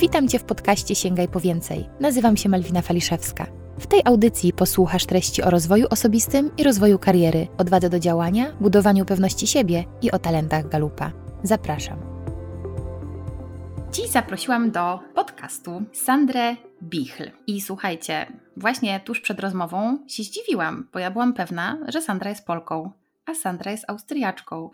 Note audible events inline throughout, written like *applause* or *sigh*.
Witam Cię w podcaście Sięgaj po więcej. Nazywam się Malwina Faliszewska. W tej audycji posłuchasz treści o rozwoju osobistym i rozwoju kariery, odwadze do działania, budowaniu pewności siebie i o talentach Galupa. Zapraszam. Dziś zaprosiłam do podcastu Sandrę Bichl. I słuchajcie, właśnie tuż przed rozmową się zdziwiłam, bo ja byłam pewna, że Sandra jest Polką, a Sandra jest Austriaczką.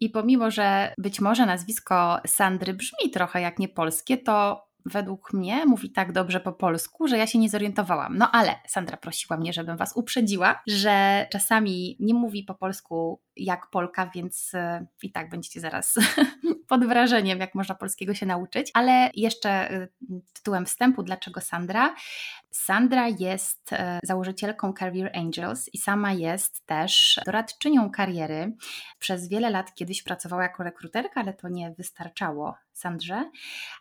I pomimo, że być może nazwisko Sandry brzmi trochę jak niepolskie, to według mnie mówi tak dobrze po polsku, że ja się nie zorientowałam. No ale Sandra prosiła mnie, żebym Was uprzedziła, że czasami nie mówi po polsku jak Polka, więc e, i tak będziecie zaraz *laughs* pod wrażeniem, jak można polskiego się nauczyć. Ale jeszcze e, tytułem wstępu, dlaczego Sandra? Sandra jest e, założycielką Career Angels i sama jest też doradczynią kariery. Przez wiele lat kiedyś pracowała jako rekruterka, ale to nie wystarczało Sandrze.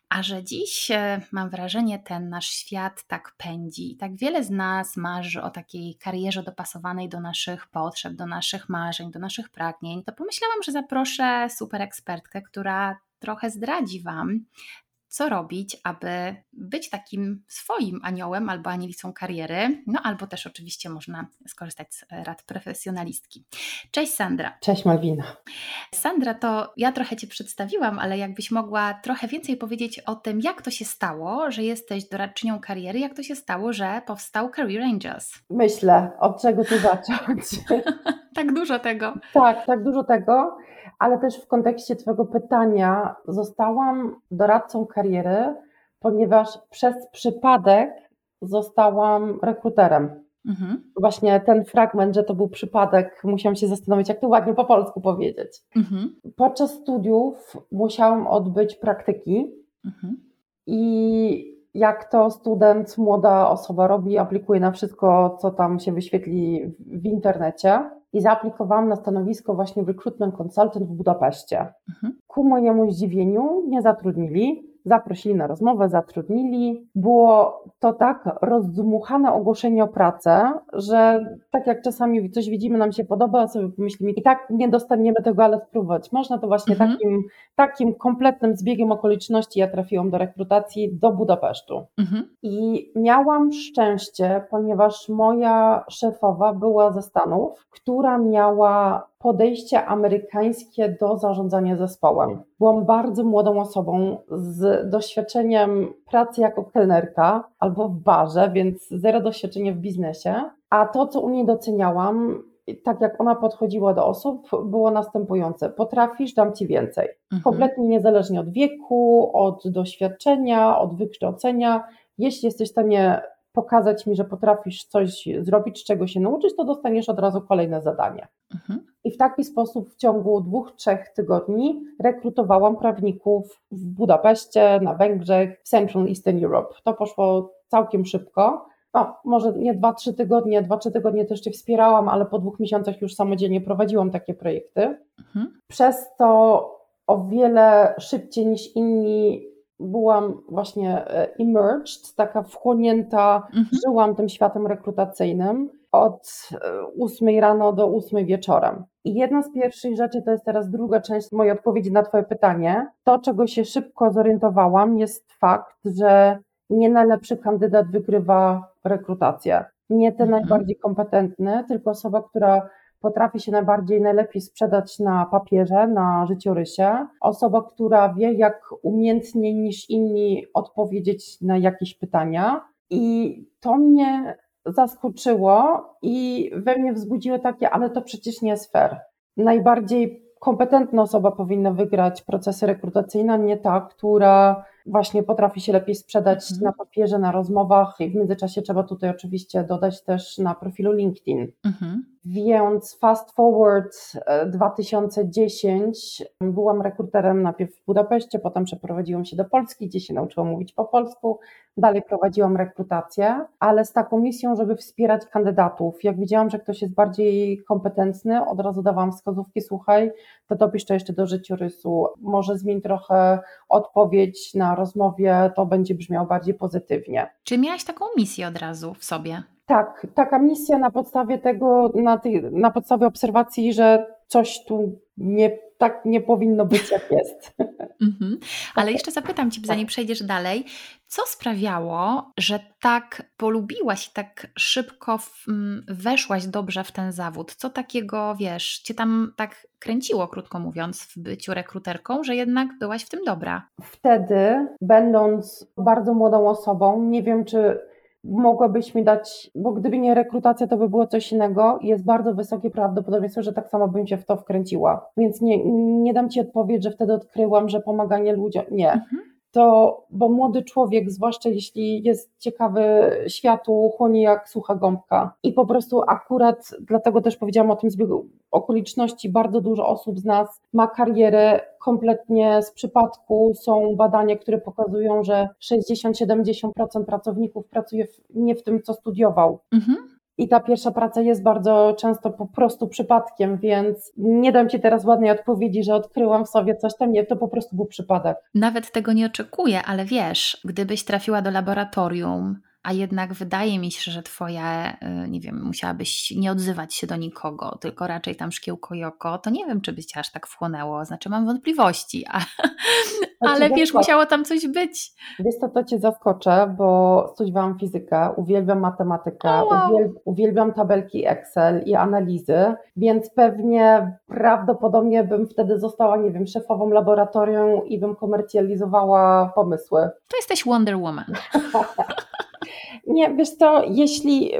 A że dziś mam wrażenie, ten nasz świat tak pędzi i tak wiele z nas marzy o takiej karierze dopasowanej do naszych potrzeb, do naszych marzeń, do naszych pragnień, to pomyślałam, że zaproszę super ekspertkę, która trochę zdradzi Wam, co robić, aby być takim swoim aniołem albo anielicą kariery, no albo też oczywiście można skorzystać z rad profesjonalistki. Cześć Sandra. Cześć Malwina. Sandra, to ja trochę Cię przedstawiłam, ale jakbyś mogła trochę więcej powiedzieć o tym, jak to się stało, że jesteś doradczynią kariery, jak to się stało, że powstał Career Angels? Myślę, od czego tu zacząć. *laughs* tak dużo tego. Tak, tak dużo tego ale też w kontekście Twojego pytania zostałam doradcą kariery, ponieważ przez przypadek zostałam rekruterem. Mhm. Właśnie ten fragment, że to był przypadek, musiałam się zastanowić, jak to ładnie po polsku powiedzieć. Mhm. Podczas studiów musiałam odbyć praktyki mhm. i jak to student, młoda osoba robi, aplikuje na wszystko, co tam się wyświetli w internecie i zaaplikowałam na stanowisko właśnie recruitment consultant w Budapeszcie. Mhm. Ku mojemu zdziwieniu nie zatrudnili, zaprosili na rozmowę, zatrudnili. Było to tak rozdmuchane ogłoszenie o pracę, że tak jak czasami coś widzimy, nam się podoba, sobie pomyślimy, i tak nie dostaniemy tego, ale spróbować. Można to właśnie mhm. takim, takim kompletnym zbiegiem okoliczności ja trafiłam do rekrutacji do Budapesztu. Mhm. I miałam szczęście, ponieważ moja szefowa była ze Stanów, która miała podejście amerykańskie do zarządzania zespołem. Byłam bardzo młodą osobą z doświadczeniem pracy jako kelnerka albo w barze, więc zero doświadczenia w biznesie. A to, co u niej doceniałam, tak jak ona podchodziła do osób, było następujące: potrafisz, dam ci więcej. Mhm. Kompletnie niezależnie od wieku, od doświadczenia, od wykształcenia. Jeśli jesteś w stanie pokazać mi, że potrafisz coś zrobić, czego się nauczyć, to dostaniesz od razu kolejne zadanie. Mhm. I w taki sposób w ciągu dwóch, trzech tygodni rekrutowałam prawników w Budapeszcie, na Węgrzech, w Central Eastern Europe. To poszło całkiem szybko. No, może nie dwa, trzy tygodnie, dwa, trzy tygodnie też Cię wspierałam, ale po dwóch miesiącach już samodzielnie prowadziłam takie projekty. Mhm. Przez to o wiele szybciej niż inni byłam właśnie emerged, taka wchłonięta, mhm. żyłam tym światem rekrutacyjnym od 8 e, rano do 8 wieczorem. I jedna z pierwszych rzeczy, to jest teraz druga część mojej odpowiedzi na Twoje pytanie. To, czego się szybko zorientowałam, jest fakt, że nie najlepszy kandydat wygrywa rekrutację. Nie ten mhm. najbardziej kompetentny, tylko osoba, która potrafi się najbardziej, najlepiej sprzedać na papierze, na życiorysie. Osoba, która wie, jak umiejętniej niż inni odpowiedzieć na jakieś pytania. I to mnie zaskoczyło i we mnie wzbudziło takie, ale to przecież nie jest fair. Najbardziej kompetentna osoba powinna wygrać procesy rekrutacyjne, nie ta, która właśnie potrafi się lepiej sprzedać mhm. na papierze, na rozmowach i w międzyczasie trzeba tutaj oczywiście dodać też na profilu LinkedIn. Mhm. Więc fast forward 2010 e, byłam rekruterem najpierw w Budapeszcie, potem przeprowadziłam się do Polski, gdzie się nauczyłam mówić po polsku. Dalej prowadziłam rekrutację, ale z taką misją, żeby wspierać kandydatów. Jak widziałam, że ktoś jest bardziej kompetentny, od razu dawałam wskazówki, słuchaj, to dopisz to jeszcze do życiorysu, może zmień trochę odpowiedź na rozmowie, to będzie brzmiało bardziej pozytywnie. Czy miałaś taką misję od razu w sobie? Tak, taka misja na podstawie tego, na, tej, na podstawie obserwacji, że coś tu nie tak nie powinno być, jak jest. Mhm. Ale jeszcze zapytam Cię, zanim przejdziesz dalej, co sprawiało, że tak polubiłaś i tak szybko mm, weszłaś dobrze w ten zawód? Co takiego, wiesz, Cię tam tak kręciło, krótko mówiąc, w byciu rekruterką, że jednak byłaś w tym dobra? Wtedy, będąc bardzo młodą osobą, nie wiem, czy mogłabyś mi dać, bo gdyby nie rekrutacja, to by było coś innego. Jest bardzo wysokie prawdopodobieństwo, że tak samo bym się w to wkręciła. Więc nie, nie dam ci odpowiedź, że wtedy odkryłam, że pomaganie ludziom. Nie. Mhm to, bo młody człowiek, zwłaszcza jeśli jest ciekawy światu, chłonie jak sucha gąbka. I po prostu akurat, dlatego też powiedziałam o tym zbiegu okoliczności, bardzo dużo osób z nas ma karierę kompletnie z przypadku. Są badania, które pokazują, że 60-70% pracowników pracuje w, nie w tym, co studiował. Mhm. I ta pierwsza praca jest bardzo często po prostu przypadkiem, więc nie dam Ci teraz ładnej odpowiedzi, że odkryłam w sobie coś tam, nie, to po prostu był przypadek. Nawet tego nie oczekuję, ale wiesz, gdybyś trafiła do laboratorium, a jednak wydaje mi się, że twoja, y, nie wiem, musiałabyś nie odzywać się do nikogo, tylko raczej tam szkiełko i oko, to nie wiem, czy by cię aż tak wchłonęło, znaczy mam wątpliwości, a, ale wiesz, musiało tam coś być. Wiesz co, to cię zaskoczę, bo studiowałam fizykę, uwielbiam matematykę, oh, wow. uwielbiam tabelki Excel i analizy, więc pewnie prawdopodobnie bym wtedy została, nie wiem, szefową laboratorium i bym komercjalizowała pomysły. To jesteś Wonder Woman. *laughs* Nie, wiesz co, jeśli,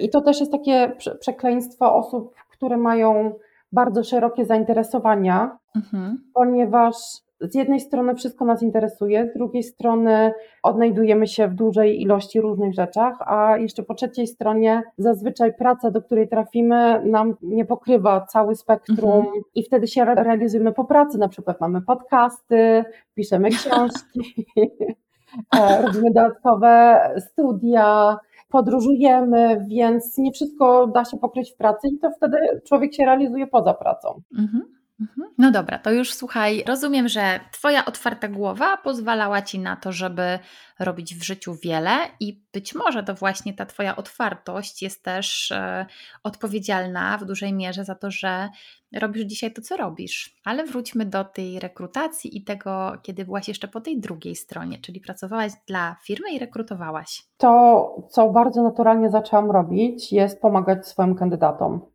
i to też jest takie przekleństwo osób, które mają bardzo szerokie zainteresowania, mhm. ponieważ z jednej strony wszystko nas interesuje, z drugiej strony odnajdujemy się w dużej ilości różnych rzeczach, a jeszcze po trzeciej stronie zazwyczaj praca, do której trafimy, nam nie pokrywa cały spektrum mhm. i wtedy się realizujemy po pracy, na przykład mamy podcasty, piszemy książki. *laughs* E, robimy dodatkowe studia, podróżujemy, więc nie wszystko da się pokryć w pracy i to wtedy człowiek się realizuje poza pracą. Mhm. Mhm. No dobra, to już słuchaj, rozumiem, że Twoja otwarta głowa pozwalała Ci na to, żeby robić w życiu wiele i być może to właśnie ta Twoja otwartość jest też e, odpowiedzialna w dużej mierze za to, że robisz dzisiaj to, co robisz. Ale wróćmy do tej rekrutacji i tego, kiedy byłaś jeszcze po tej drugiej stronie, czyli pracowałaś dla firmy i rekrutowałaś. To, co bardzo naturalnie zaczęłam robić, jest pomagać swoim kandydatom.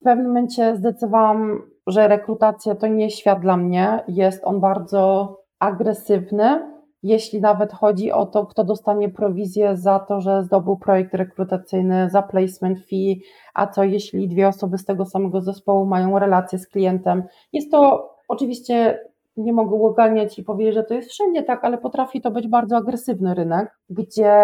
W pewnym momencie zdecydowałam, że rekrutacja to nie świat dla mnie. Jest on bardzo agresywny, jeśli nawet chodzi o to, kto dostanie prowizję za to, że zdobył projekt rekrutacyjny, za placement fee, a co jeśli dwie osoby z tego samego zespołu mają relację z klientem. Jest to oczywiście nie mogę uoganiać i powiedzieć, że to jest wszędzie tak, ale potrafi to być bardzo agresywny rynek, gdzie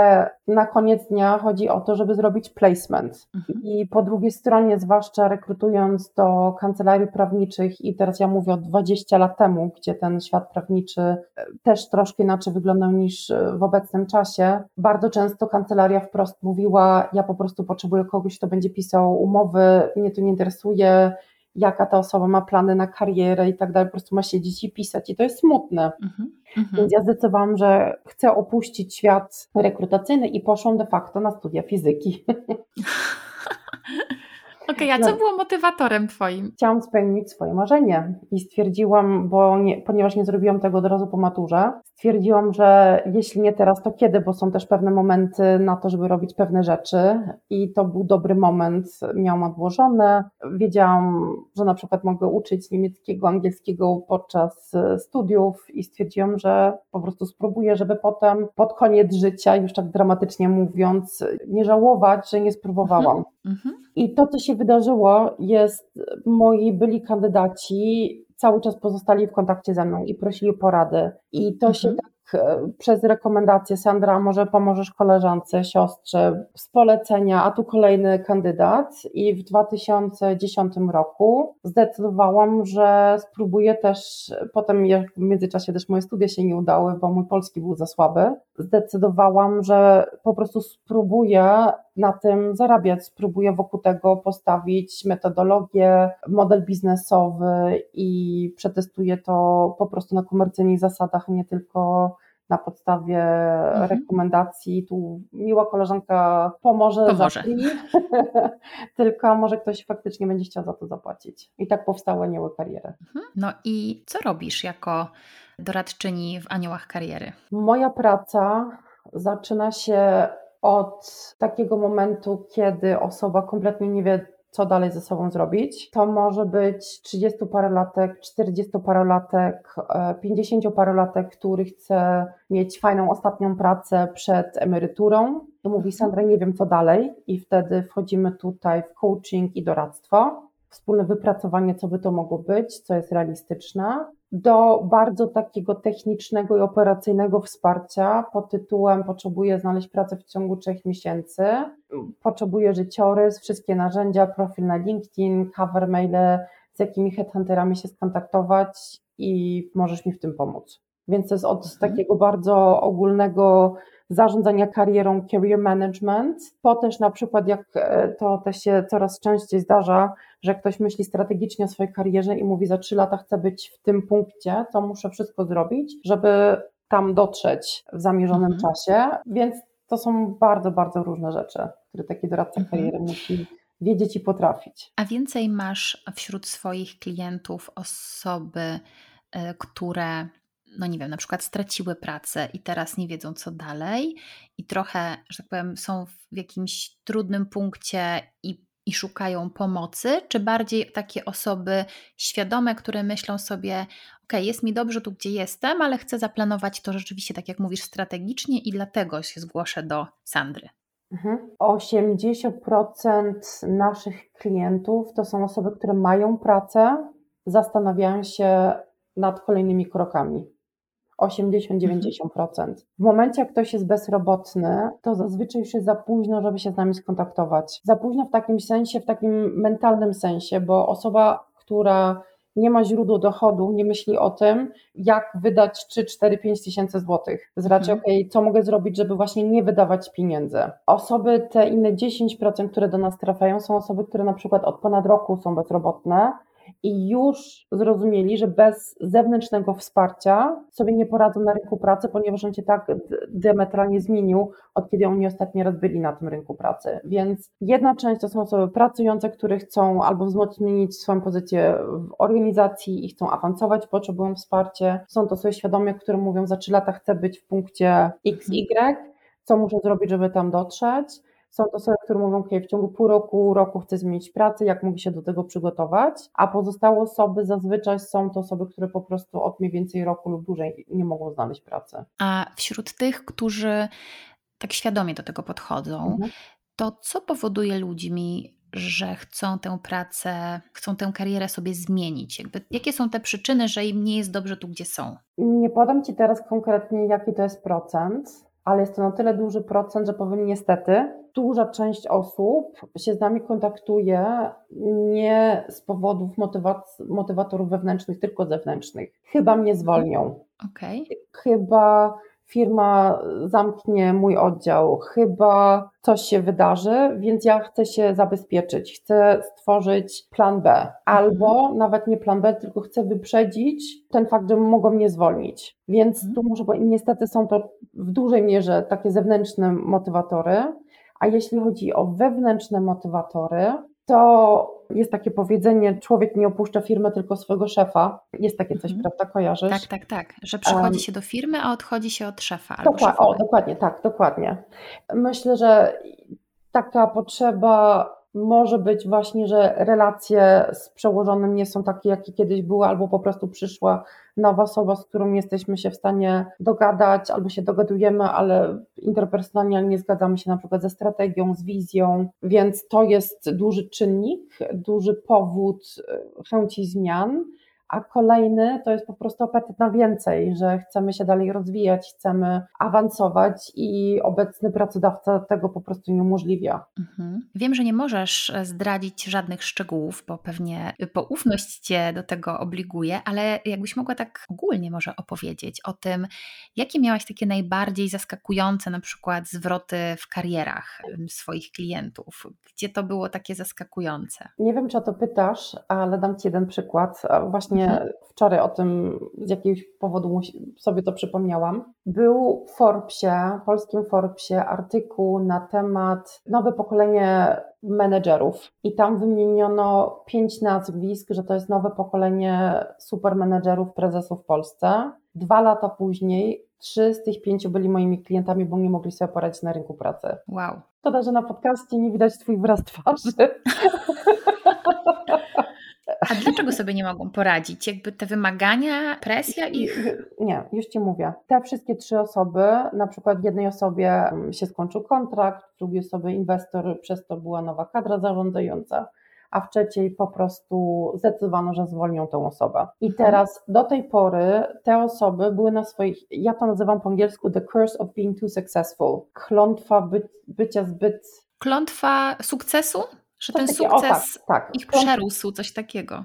na koniec dnia chodzi o to, żeby zrobić placement. Mhm. I po drugiej stronie, zwłaszcza rekrutując do kancelarii prawniczych, i teraz ja mówię o 20 lat temu, gdzie ten świat prawniczy e, też troszkę inaczej wyglądał niż w obecnym czasie, bardzo często kancelaria wprost mówiła: Ja po prostu potrzebuję kogoś, kto będzie pisał umowy, mnie to nie interesuje jaka ta osoba ma plany na karierę i tak dalej, po prostu ma siedzieć i pisać i to jest smutne. Mhm, mhm. Więc ja zdecydowałam, że chcę opuścić świat rekrutacyjny i poszłam de facto na studia fizyki. *laughs* Okej, okay, a co było motywatorem Twoim? Chciałam spełnić swoje marzenie i stwierdziłam, bo nie, ponieważ nie zrobiłam tego od razu po maturze, stwierdziłam, że jeśli nie teraz, to kiedy, bo są też pewne momenty na to, żeby robić pewne rzeczy i to był dobry moment, miałam odłożone. Wiedziałam, że na przykład mogę uczyć niemieckiego, angielskiego podczas e, studiów i stwierdziłam, że po prostu spróbuję, żeby potem pod koniec życia, już tak dramatycznie mówiąc, nie żałować, że nie spróbowałam. Mhm. I to, co się wydarzyło, jest moi byli kandydaci cały czas pozostali w kontakcie ze mną i prosili o porady. I to mhm. się tak przez rekomendację Sandra, może pomożesz koleżance, siostrze z polecenia, a tu kolejny kandydat. I w 2010 roku zdecydowałam, że spróbuję też, potem w międzyczasie też moje studia się nie udały, bo mój polski był za słaby, zdecydowałam, że po prostu spróbuję na tym zarabiać, spróbuję wokół tego postawić metodologię, model biznesowy i przetestuję to po prostu na komercyjnych zasadach, nie tylko na podstawie mhm. rekomendacji. Tu miła koleżanka pomoże, pomoże. *laughs* tylko może ktoś faktycznie będzie chciał za to zapłacić. I tak powstały anioły kariery. Mhm. No i co robisz jako doradczyni w aniołach kariery? Moja praca zaczyna się od takiego momentu, kiedy osoba kompletnie nie wie, co dalej ze sobą zrobić. To może być 30 parolatek, 40 parolatek, 50 parolatek, który chce mieć fajną ostatnią pracę przed emeryturą. I mówi Sandra, nie wiem co dalej. I wtedy wchodzimy tutaj w coaching i doradztwo. Wspólne wypracowanie, co by to mogło być, co jest realistyczne, do bardzo takiego technicznego i operacyjnego wsparcia pod tytułem Potrzebuję znaleźć pracę w ciągu trzech miesięcy, potrzebuję życiorys, wszystkie narzędzia, profil na LinkedIn, cover maile, z jakimi headhunterami się skontaktować i możesz mi w tym pomóc. Więc to jest od mhm. takiego bardzo ogólnego zarządzania karierą, career management, po też na przykład, jak e, to też się coraz częściej zdarza, że ktoś myśli strategicznie o swojej karierze i mówi, za trzy lata chcę być w tym punkcie, to muszę wszystko zrobić, żeby tam dotrzeć w zamierzonym mhm. czasie, więc to są bardzo, bardzo różne rzeczy, które taki doradca mhm. kariery musi wiedzieć i potrafić. A więcej masz wśród swoich klientów osoby, e, które no nie wiem, na przykład straciły pracę i teraz nie wiedzą co dalej i trochę, że tak powiem, są w jakimś trudnym punkcie i, i szukają pomocy, czy bardziej takie osoby świadome, które myślą sobie, ok, jest mi dobrze tu, gdzie jestem, ale chcę zaplanować to rzeczywiście, tak jak mówisz, strategicznie i dlatego się zgłoszę do Sandry. 80% mhm. naszych klientów to są osoby, które mają pracę, zastanawiają się nad kolejnymi krokami. 80-90%. W momencie, jak ktoś jest bezrobotny, to zazwyczaj już jest za późno, żeby się z nami skontaktować. Za późno w takim sensie, w takim mentalnym sensie, bo osoba, która nie ma źródła dochodu, nie myśli o tym, jak wydać 3, 4, 5 tysięcy złotych. To raczej, mhm. ok, co mogę zrobić, żeby właśnie nie wydawać pieniędzy. Osoby, te inne 10%, które do nas trafiają, są osoby, które na przykład od ponad roku są bezrobotne, i już zrozumieli, że bez zewnętrznego wsparcia sobie nie poradzą na rynku pracy, ponieważ on się tak diametralnie zmienił, od kiedy oni ostatni raz byli na tym rynku pracy. Więc jedna część to są osoby pracujące, które chcą albo wzmocnić swoją pozycję w organizacji i chcą awansować, potrzebują wsparcia. Są to osoby świadome, które mówią, za trzy lata chcę być w punkcie XY, co muszę zrobić, żeby tam dotrzeć są to osoby, które mówią, ok, w ciągu pół roku, roku chcę zmienić pracę, jak mogę się do tego przygotować, a pozostałe osoby zazwyczaj są to osoby, które po prostu od mniej więcej roku lub dłużej nie mogą znaleźć pracy. A wśród tych, którzy tak świadomie do tego podchodzą, mhm. to co powoduje ludźmi, że chcą tę pracę, chcą tę karierę sobie zmienić? Jakby, jakie są te przyczyny, że im nie jest dobrze tu, gdzie są? Nie podam Ci teraz konkretnie, jaki to jest procent, ale jest to na tyle duży procent, że powiem niestety, duża część osób się z nami kontaktuje nie z powodów motywatorów wewnętrznych, tylko zewnętrznych. Chyba mnie zwolnią. Okay. Chyba firma zamknie mój oddział, chyba coś się wydarzy, więc ja chcę się zabezpieczyć, chcę stworzyć plan B, albo mhm. nawet nie plan B, tylko chcę wyprzedzić ten fakt, że mogą mnie zwolnić. Więc mhm. tu muszę, bo niestety są to w dużej mierze takie zewnętrzne motywatory, a jeśli chodzi o wewnętrzne motywatory, to jest takie powiedzenie, człowiek nie opuszcza firmy, tylko swojego szefa. Jest takie coś, mhm. prawda, kojarzysz? Tak, tak, tak, że przychodzi um, się do firmy, a odchodzi się od szefa. Dokład, o, dokładnie, tak, dokładnie. Myślę, że taka potrzeba może być właśnie, że relacje z przełożonym nie są takie, jakie kiedyś były, albo po prostu przyszła nowa osoba, z którą jesteśmy się w stanie dogadać, albo się dogadujemy, ale interpersonalnie nie zgadzamy się na przykład ze strategią, z wizją, więc to jest duży czynnik, duży powód e, chęci zmian a kolejny to jest po prostu apetyt na więcej, że chcemy się dalej rozwijać, chcemy awansować i obecny pracodawca tego po prostu nie umożliwia. Mhm. Wiem, że nie możesz zdradzić żadnych szczegółów, bo pewnie poufność Cię do tego obliguje, ale jakbyś mogła tak ogólnie może opowiedzieć o tym, jakie miałaś takie najbardziej zaskakujące na przykład zwroty w karierach swoich klientów? Gdzie to było takie zaskakujące? Nie wiem, czy o to pytasz, ale dam Ci jeden przykład. Właśnie właśnie mhm. wczoraj o tym z jakiegoś powodu sobie to przypomniałam. Był w Forbesie, polskim Forbesie artykuł na temat nowe pokolenie menedżerów i tam wymieniono pięć nazwisk, że to jest nowe pokolenie supermenedżerów, prezesów w Polsce. Dwa lata później trzy z tych pięciu byli moimi klientami, bo nie mogli sobie poradzić na rynku pracy. Wow. Szkoda, że na podcaście nie widać Twój wyraz twarzy. *laughs* A dlaczego sobie nie mogą poradzić? Jakby te wymagania, presja ich? Nie, już Ci mówię. Te wszystkie trzy osoby, na przykład jednej osobie mm, się skończył kontrakt, drugiej osobie inwestor, przez to była nowa kadra zarządzająca a w trzeciej po prostu zdecydowano, że zwolnią tę osobę. I mhm. teraz do tej pory te osoby były na swoich, ja to nazywam po angielsku the curse of being too successful. Klątwa by, bycia zbyt. Klątwa sukcesu? Że ten sukces tak, tak. ich przerósł, coś takiego.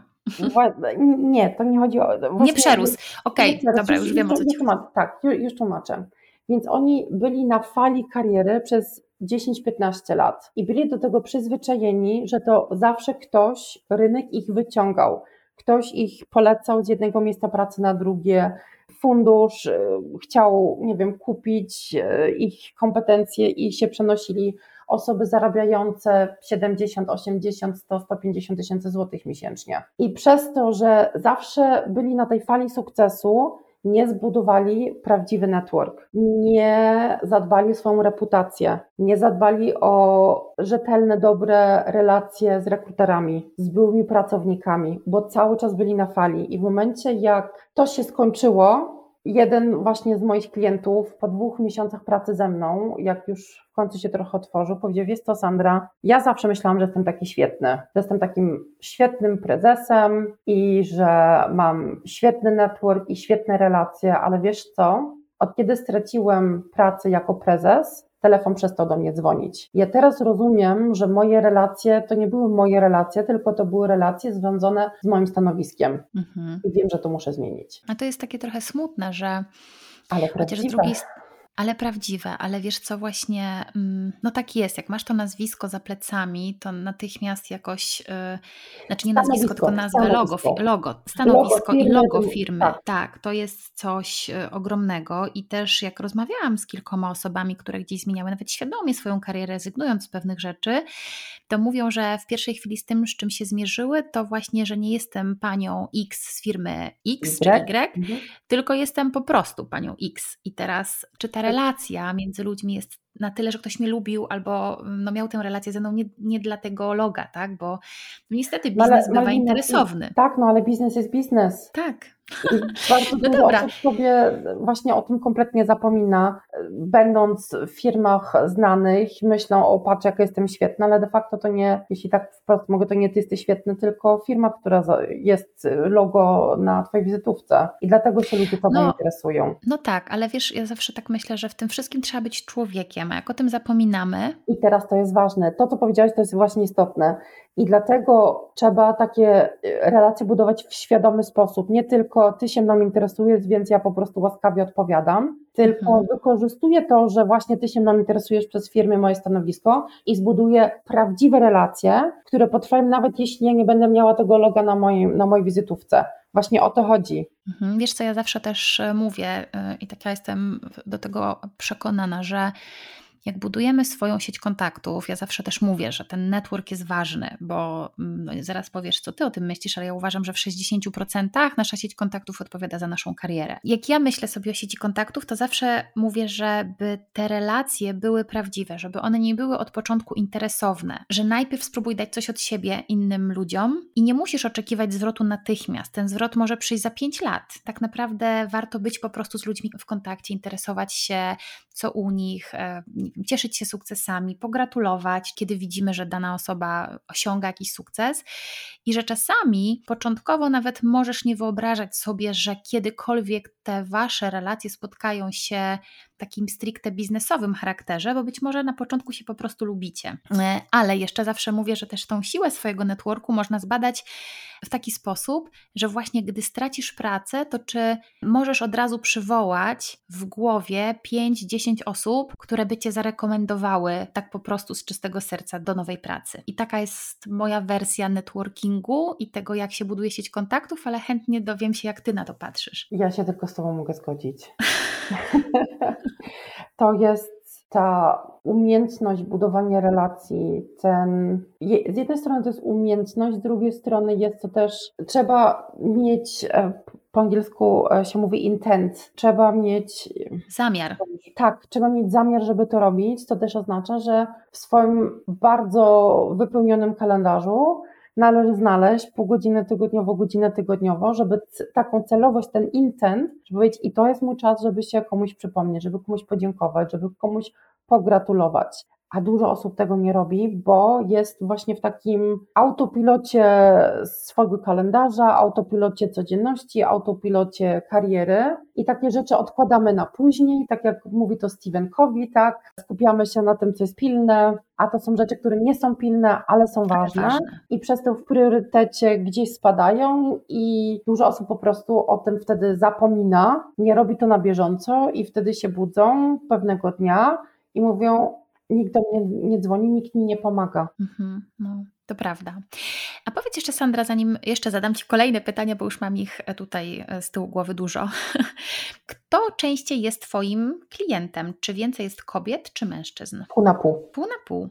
Nie, to nie chodzi o. Nie przerósł. Okej, okay, dobra, już, już wiem o co ci chodzi. Tak, już tłumaczę. Więc oni byli na fali kariery przez 10-15 lat i byli do tego przyzwyczajeni, że to zawsze ktoś, rynek ich wyciągał. Ktoś ich polecał z jednego miejsca pracy na drugie, fundusz y, chciał, nie wiem, kupić y, ich kompetencje i się przenosili osoby zarabiające 70, 80, 100, 150 tysięcy złotych miesięcznie. I przez to, że zawsze byli na tej fali sukcesu, nie zbudowali prawdziwy network, nie zadbali o swoją reputację, nie zadbali o rzetelne, dobre relacje z rekruterami, z byłymi pracownikami, bo cały czas byli na fali. I w momencie, jak to się skończyło, jeden właśnie z moich klientów po dwóch miesiącach pracy ze mną, jak już w końcu się trochę otworzył, powiedział, jest to Sandra, ja zawsze myślałam, że jestem taki świetny, że jestem takim świetnym prezesem i że mam świetny network i świetne relacje, ale wiesz co, od kiedy straciłem pracę jako prezes, telefon przestał do mnie dzwonić. Ja teraz rozumiem, że moje relacje to nie były moje relacje, tylko to były relacje związane z moim stanowiskiem. Mhm. I wiem, że to muszę zmienić. A to jest takie trochę smutne, że ale chociaż z drugiej strony ale prawdziwe, ale wiesz co, właśnie, mm, no tak jest, jak masz to nazwisko za plecami, to natychmiast jakoś, yy, znaczy nie nazwisko, tylko nazwę logo, logo, stanowisko logo i logo firmy, tak. tak, to jest coś y, ogromnego i też jak rozmawiałam z kilkoma osobami, które gdzieś zmieniały nawet świadomie swoją karierę, rezygnując z pewnych rzeczy, to mówią, że w pierwszej chwili z tym, z czym się zmierzyły, to właśnie, że nie jestem panią X z firmy X y, czy Y, mhm. tylko jestem po prostu panią X i teraz czy ta relacja między ludźmi jest na tyle, że ktoś mnie lubił albo no, miał tę relację ze mną nie, nie dla tego loga, tak? Bo no, niestety biznes no, ale, bywa interesowny. Tak, no ale biznes jest biznes. Tak. Bardzo *laughs* no dużo dobra. osób sobie właśnie o tym kompletnie zapomina. Będąc w firmach znanych, myślą, o patrz, jak jestem świetna, ale de facto to nie, jeśli tak wprost mogę, to nie ty jesteś świetny, tylko firma, która jest logo na twojej wizytówce. I dlatego się ludzie tobą no, interesują. No tak, ale wiesz, ja zawsze tak myślę, że w tym wszystkim trzeba być człowiekiem, a jak o tym zapominamy. I teraz to jest ważne. To, co powiedziałeś, to jest właśnie istotne. I dlatego trzeba takie y, relacje budować w świadomy sposób. Nie tylko ty się mną interesujesz, więc ja po prostu łaskawie odpowiadam, tylko mhm. wykorzystuję to, że właśnie ty się mną interesujesz przez firmę, moje stanowisko i zbuduję prawdziwe relacje, które potrwają nawet jeśli ja nie będę miała tego loga na mojej, na mojej wizytówce. Właśnie o to chodzi. Mhm. Wiesz co, ja zawsze też e, mówię e, i tak ja jestem do tego przekonana, że jak budujemy swoją sieć kontaktów, ja zawsze też mówię, że ten network jest ważny, bo mm, no, zaraz powiesz, co ty o tym myślisz, ale ja uważam, że w 60% nasza sieć kontaktów odpowiada za naszą karierę. Jak ja myślę sobie o sieci kontaktów, to zawsze mówię, żeby te relacje były prawdziwe, żeby one nie były od początku interesowne, że najpierw spróbuj dać coś od siebie innym ludziom i nie musisz oczekiwać zwrotu natychmiast. Ten zwrot może przyjść za 5 lat. Tak naprawdę warto być po prostu z ludźmi w kontakcie, interesować się, co u nich, e, cieszyć się sukcesami, pogratulować, kiedy widzimy, że dana osoba osiąga jakiś sukces i że czasami początkowo nawet możesz nie wyobrażać sobie, że kiedykolwiek te wasze relacje spotkają się takim stricte biznesowym charakterze, bo być może na początku się po prostu lubicie. E, ale jeszcze zawsze mówię, że też tą siłę swojego networku można zbadać w taki sposób, że właśnie gdy stracisz pracę, to czy możesz od razu przywołać w głowie 5-10 osób, które by cię zarekomendowały tak po prostu z czystego serca do nowej pracy. I taka jest moja wersja networkingu i tego, jak się buduje sieć kontaktów, ale chętnie dowiem się, jak ty na to patrzysz. Ja się tylko z tobą mogę zgodzić. *laughs* to jest ta umiejętność budowania relacji, ten, z jednej strony to jest umiejętność, z drugiej strony jest to też, trzeba mieć, e, po angielsku e, się mówi intent, trzeba mieć zamiar. Tak, trzeba mieć zamiar, żeby to robić. To też oznacza, że w swoim bardzo wypełnionym kalendarzu należy znaleźć pół godziny tygodniowo, godzinę tygodniowo, żeby taką celowość, ten intent, żeby powiedzieć i to jest mój czas, żeby się komuś przypomnieć, żeby komuś podziękować, żeby komuś pogratulować a dużo osób tego nie robi, bo jest właśnie w takim autopilocie swojego kalendarza, autopilocie codzienności, autopilocie kariery. I takie rzeczy odkładamy na później, tak jak mówi to Stephen Covey, tak, skupiamy się na tym, co jest pilne, a to są rzeczy, które nie są pilne, ale są ważne, ważne. i przez to w priorytecie gdzieś spadają i dużo osób po prostu o tym wtedy zapomina, nie robi to na bieżąco i wtedy się budzą pewnego dnia i mówią, nikt do mnie nie dzwoni, nikt mi nie pomaga. Mhm, no, to prawda. A powiedz jeszcze, Sandra, zanim jeszcze zadam Ci kolejne pytania, bo już mam ich e, tutaj e, z tyłu głowy dużo. *laughs* Kto częściej jest Twoim klientem? Czy więcej jest kobiet, czy mężczyzn? Pół na pół. Pół na pół.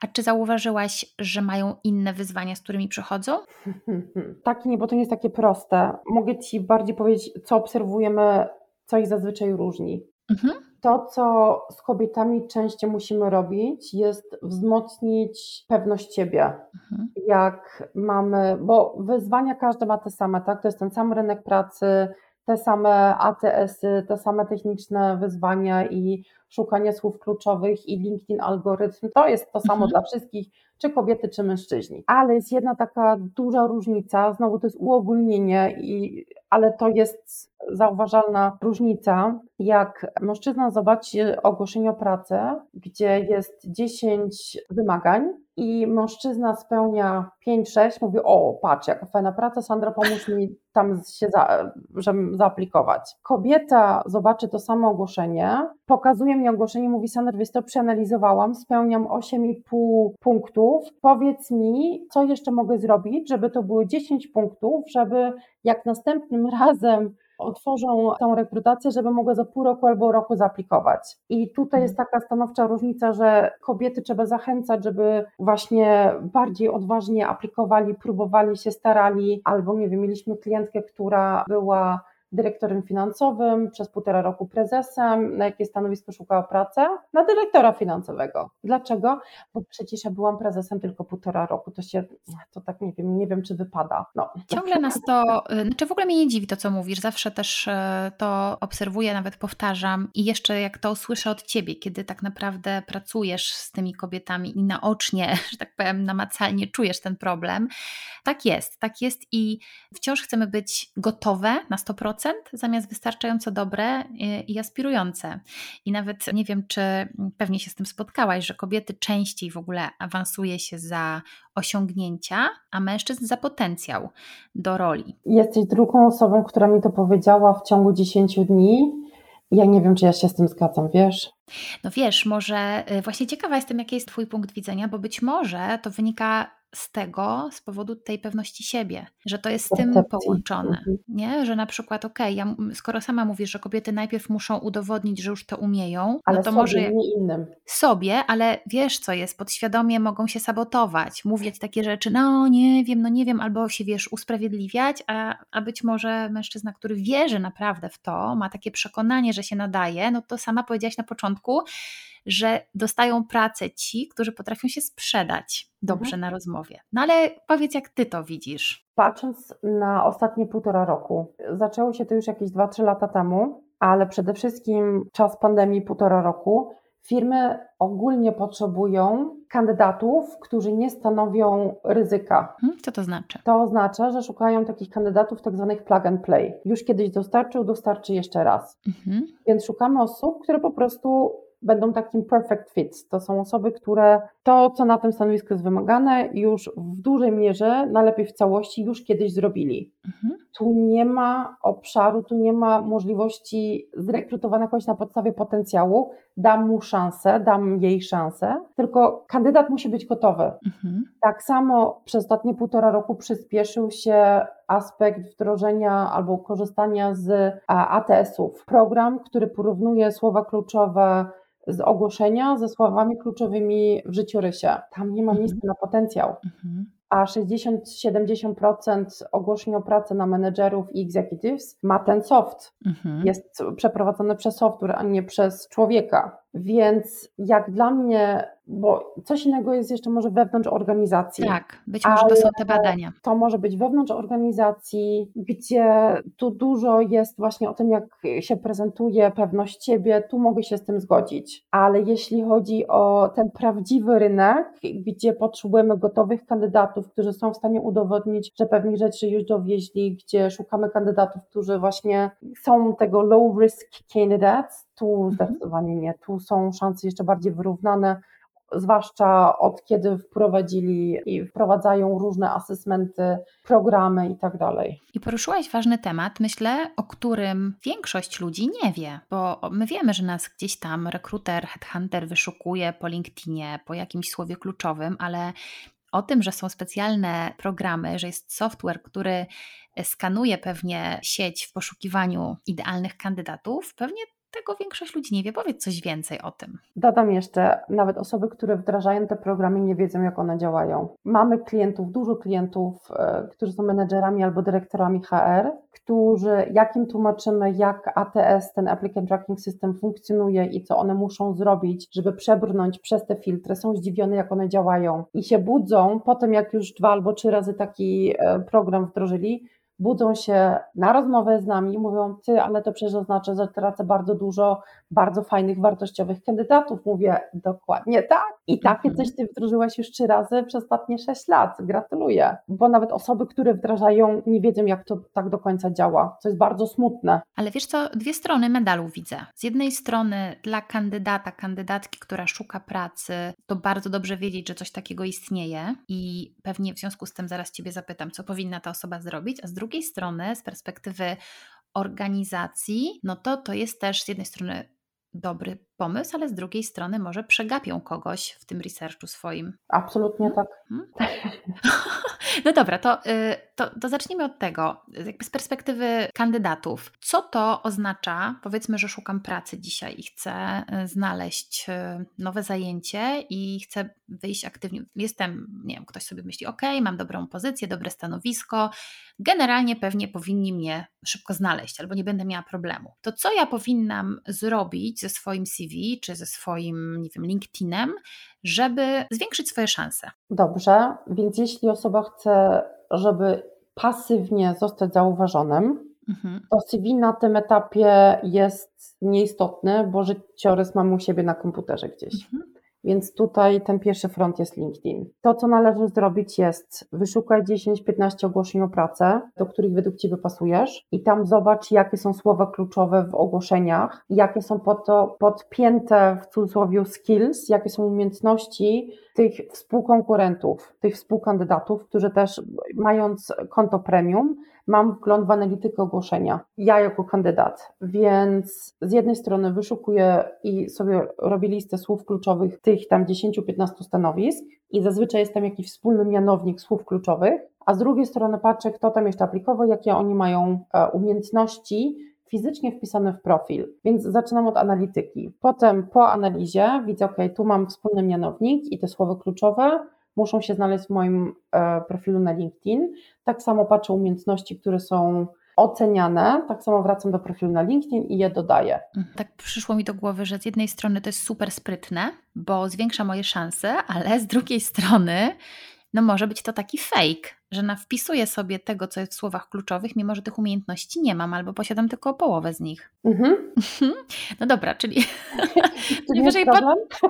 A czy zauważyłaś, że mają inne wyzwania, z którymi przychodzą? *laughs* Tak, nie, bo to nie jest takie proste. Mogę Ci bardziej powiedzieć, co obserwujemy, co ich zazwyczaj różni. Mhm. To, co z kobietami częściej musimy robić, jest wzmocnić pewność siebie. Mhm. Jak mamy, bo wyzwania każdy ma te same, tak? To jest ten sam rynek pracy, te same ATS-y, te same techniczne wyzwania i szukanie słów kluczowych i LinkedIn algorytm. To jest to samo mhm. dla wszystkich, czy kobiety, czy mężczyźni. Ale jest jedna taka duża różnica, znowu to jest uogólnienie, i, ale to jest zauważalna różnica, jak mężczyzna zobaczy ogłoszenie o pracę, gdzie jest 10 wymagań i mężczyzna spełnia 5-6, mówi, o patrz, jaka fajna praca, Sandra pomóż mi tam się, za, żeby zaaplikować. Kobieta zobaczy to samo ogłoszenie, pokazuje mi ogłoszenie, mówi Sandra, wiesz to przeanalizowałam, spełniam 8,5 punktów, powiedz mi, co jeszcze mogę zrobić, żeby to było 10 punktów, żeby jak następnym *laughs* razem otworzą tą rekrutację, żeby mogła za pół roku albo roku zaaplikować. I tutaj jest taka stanowcza różnica, że kobiety trzeba zachęcać, żeby właśnie bardziej odważnie aplikowali, próbowali się, starali, albo nie wiem, mieliśmy klientkę, która była dyrektorem finansowym, przez półtora roku prezesem, na jakie stanowisko szukała pracy? Na dyrektora finansowego. Dlaczego? Bo przecież ja byłam prezesem tylko półtora roku, to się, to tak nie wiem, nie wiem czy wypada. No. Ciągle nas to, znaczy w ogóle mnie nie dziwi to, co mówisz, zawsze też e, to obserwuję, nawet powtarzam i jeszcze jak to słyszę od Ciebie, kiedy tak naprawdę pracujesz z tymi kobietami i naocznie, *laughs* że tak powiem, namacalnie czujesz ten problem, tak jest, tak jest i wciąż chcemy być gotowe na 100%, zamiast wystarczająco dobre i aspirujące. I nawet nie wiem, czy pewnie się z tym spotkałaś, że kobiety częściej w ogóle awansuje się za osiągnięcia, a mężczyzn za potencjał do roli. Jesteś drugą osobą, która mi to powiedziała w ciągu 10 dni. Ja nie wiem, czy ja się z tym zgadzam, wiesz? No wiesz, może y, właśnie ciekawa jestem, jaki jest Twój punkt widzenia, bo być może to wynika z tego, z powodu tej pewności siebie, że to jest z tym połączone, mhm. nie? Że na przykład, okej, okay, ja, skoro sama mówisz, że kobiety najpierw muszą udowodnić, że już to umieją, no ale no to sobie, może nie innym. sobie, ale wiesz co jest, podświadomie mogą się sabotować, mówić takie rzeczy, no nie wiem, no nie wiem, albo się wiesz, usprawiedliwiać, a, a być może mężczyzna, który wierzy naprawdę w to, ma takie przekonanie, że się nadaje, no to sama powiedziałaś na początku, że dostają pracę ci, którzy potrafią się sprzedać dobrze mhm. na rozmowie. No ale powiedz, jak ty to widzisz? Patrząc na ostatnie półtora roku, zaczęło się to już jakieś 2-3 lata temu, ale przede wszystkim czas pandemii półtora roku Firmy ogólnie potrzebują kandydatów, którzy nie stanowią ryzyka. Hmm, co to znaczy? To oznacza, że szukają takich kandydatów tak zwanych plug and play. Już kiedyś dostarczył, dostarczy jeszcze raz. Mhm. Więc szukamy osób, które po prostu będą takim perfect fit. To są osoby, które to, co na tym stanowisku jest wymagane, już w dużej mierze, najlepiej w całości, już kiedyś zrobili. Mhm. Tu nie ma obszaru, tu nie ma możliwości zrekrutowania kogoś na podstawie potencjału. Dam mu szansę, dam jej szansę, tylko kandydat musi być gotowy. Mhm. Tak samo przez ostatnie półtora roku przyspieszył się aspekt wdrożenia albo korzystania z ATS-ów. Program, który porównuje słowa kluczowe z ogłoszenia ze słowami kluczowymi w życiorysie. Tam nie ma mhm. miejsca na potencjał. Mhm a 60-70% ogłoszeń o pracę na menedżerów i executives ma ten soft. Mhm. Jest przeprowadzony przez software, a nie przez człowieka. Więc jak dla mnie, bo coś innego jest jeszcze może wewnątrz organizacji. Tak, być może to są te badania. To może być wewnątrz organizacji, gdzie tu dużo jest właśnie o tym, jak się prezentuje pewność siebie, tu mogę się z tym zgodzić. Ale jeśli chodzi o ten prawdziwy rynek, gdzie potrzebujemy gotowych kandydatów, którzy są w stanie udowodnić, że pewnych rzeczy już dowieźli, gdzie szukamy kandydatów, którzy właśnie są tego low risk candidates, tu mhm. zdecydowanie nie. Tu są szanse jeszcze bardziej wyrównane, zwłaszcza od kiedy wprowadzili i wprowadzają różne asesmenty, programy i tak dalej. I poruszyłaś ważny temat, myślę, o którym większość ludzi nie wie, bo my wiemy, że nas gdzieś tam rekruter, headhunter wyszukuje po LinkedInie, po jakimś słowie kluczowym, ale o tym, że są specjalne programy, że jest software, który skanuje pewnie sieć w poszukiwaniu idealnych kandydatów, pewnie tego większość ludzi nie wie. Powiedz coś więcej o tym. Dodam jeszcze, nawet osoby, które wdrażają te programy, nie wiedzą, jak one działają. Mamy klientów, dużo klientów, e, którzy są menedżerami albo dyrektorami HR, którzy, jak im tłumaczymy, jak ATS, ten Applicant Tracking System funkcjonuje i co one muszą zrobić, żeby przebrnąć przez te filtry, są zdziwione, jak one działają i się budzą po tym, jak już dwa albo trzy razy taki e, program wdrożyli, budzą się na rozmowę z nami i mówią, ty, ale to przecież oznacza, że tracę bardzo dużo bardzo fajnych, wartościowych kandydatów. Mówię, dokładnie tak. I takie mhm. coś ty wdrożyłaś już trzy razy przez ostatnie sześć lat. Gratuluję. Bo nawet osoby, które wdrażają, nie wiedzą, jak to tak do końca działa, co jest bardzo smutne. Ale wiesz co, dwie strony medalu widzę. Z jednej strony dla kandydata, kandydatki, która szuka pracy, to bardzo dobrze wiedzieć, że coś takiego istnieje i pewnie w związku z tym zaraz Ciebie zapytam, co powinna ta osoba zrobić, a z drugiej strony z perspektywy organizacji, no to to jest też z jednej strony dobry pomysł, ale z drugiej strony może przegapią kogoś w tym researchu swoim. Absolutnie tak. Hmm? *laughs* No dobra, to, y, to, to zacznijmy od tego, jakby z perspektywy kandydatów. Co to oznacza? Powiedzmy, że szukam pracy dzisiaj i chcę y, znaleźć y, nowe zajęcie i chcę wyjść aktywnie. Jestem, nie wiem, ktoś sobie myśli, ok, mam dobrą pozycję, dobre stanowisko, generalnie pewnie powinni mnie szybko znaleźć albo nie będę miała problemu. To co ja powinnam zrobić ze swoim CV czy ze swoim, nie wiem, LinkedInem, żeby zwiększyć swoje szanse? Dobrze, więc jeśli osoba chce, żeby pasywnie zostać zauważonym, mhm. to CV na tym etapie jest nieistotny, bo życiorys mamy u siebie na komputerze gdzieś. Mhm. Więc tutaj ten pierwszy front jest LinkedIn. To, co należy zrobić, jest wyszukać 10-15 ogłoszeń o pracę, do których według Ciebie pasujesz, i tam zobacz, jakie są słowa kluczowe w ogłoszeniach, jakie są po to podpięte w cudzysłowie skills, jakie są umiejętności tych współkonkurentów, tych współkandydatów, którzy też mając konto premium, mam wgląd w analitykę ogłoszenia, ja jako kandydat, więc z jednej strony wyszukuję i sobie robię listę słów kluczowych tych tam 10-15 stanowisk i zazwyczaj jest tam jakiś wspólny mianownik słów kluczowych, a z drugiej strony patrzę, kto tam jeszcze aplikował, jakie oni mają e, umiejętności, fizycznie wpisane w profil, więc zaczynam od analityki. Potem po analizie widzę, ok, tu mam wspólny mianownik i te słowa kluczowe, muszą się znaleźć w moim e, profilu na LinkedIn. Tak samo patrzę umiejętności, które są oceniane, tak samo wracam do profilu na LinkedIn i je dodaję. Mhm. Tak przyszło mi do głowy, że z jednej strony to jest super sprytne, bo zwiększa moje szanse, ale z drugiej strony no może być to taki fake, że na wpisuję sobie tego, co jest w słowach kluczowych, mimo że tych umiejętności nie mam albo posiadam tylko połowę z nich. Mhm. *laughs* No dobra, czyli *laughs* wyżej pod...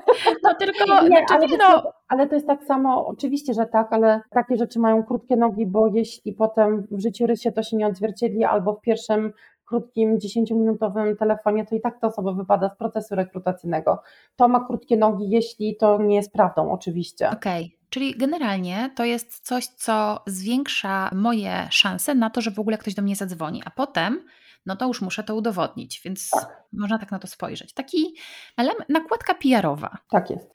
*laughs* No tylko, nie, znaczy, ale, no... to, ale to jest tak samo, oczywiście, że tak, ale takie rzeczy mają krótkie nogi, bo jeśli potem w życiorysie to się nie odzwierciedli albo w pierwszym krótkim, 10-minutowym telefonie, to i tak ta osoba wypada z procesu rekrutacyjnego. To ma krótkie nogi, jeśli to nie jest prawdą, oczywiście. Okej. Okay. Czyli generalnie to jest coś, co zwiększa moje szanse na to, że w ogóle ktoś do mnie zadzwoni, a potem no to już muszę to udowodnić, więc tak. można tak na to spojrzeć. Taki element, nakładka PR-owa. Tak jest.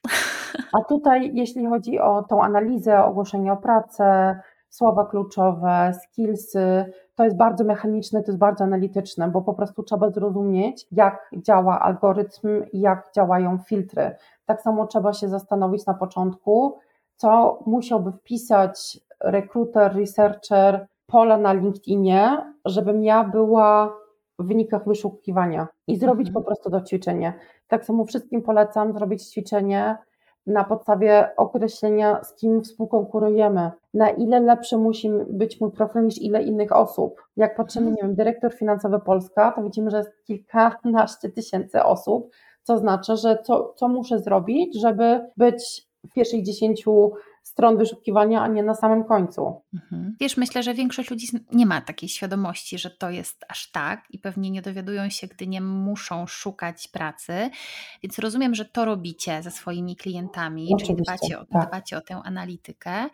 A tutaj, jeśli chodzi o tą analizę, ogłoszenie o pracę, słowa kluczowe, skillsy, to jest bardzo mechaniczne, to jest bardzo analityczne, bo po prostu trzeba zrozumieć, jak działa algorytm i jak działają filtry. Tak samo trzeba się zastanowić na początku, co musiałby wpisać rekruter, researcher, pola na LinkedInie, żebym ja była w wynikach wyszukiwania i zrobić mhm. po prostu to ćwiczenie. Tak samo wszystkim polecam zrobić ćwiczenie na podstawie określenia, z kim współkonkurujemy, na ile lepszy musi być mój profil niż ile innych osób. Jak patrzymy, mhm. nie wiem, dyrektor finansowy Polska, to widzimy, że jest kilkanaście tysięcy osób, co znaczy, że co, co muszę zrobić, żeby być pierwszych dziesięciu stron wyszukiwania, a nie na samym końcu. Mhm. Wiesz, myślę, że większość ludzi nie ma takiej świadomości, że to jest aż tak i pewnie nie dowiadują się, gdy nie muszą szukać pracy. Więc rozumiem, że to robicie ze swoimi klientami, Oczywiście, czyli dbacie o, tak. dbacie o tę analitykę.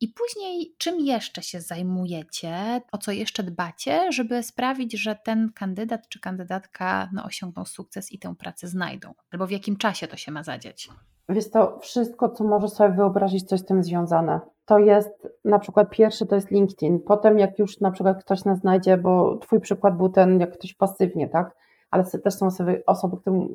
I później, czym jeszcze się zajmujecie, o co jeszcze dbacie, żeby sprawić, że ten kandydat czy kandydatka no, osiągną sukces i tę pracę znajdą? Albo w jakim czasie to się ma zadzieć? Jest to wszystko, co może sobie wyobrazić, coś z tym związane. To jest na przykład pierwszy to jest LinkedIn. Potem, jak już na przykład ktoś nas znajdzie, bo Twój przykład był ten, jak ktoś pasywnie, tak? Ale też są osoby, osoby, które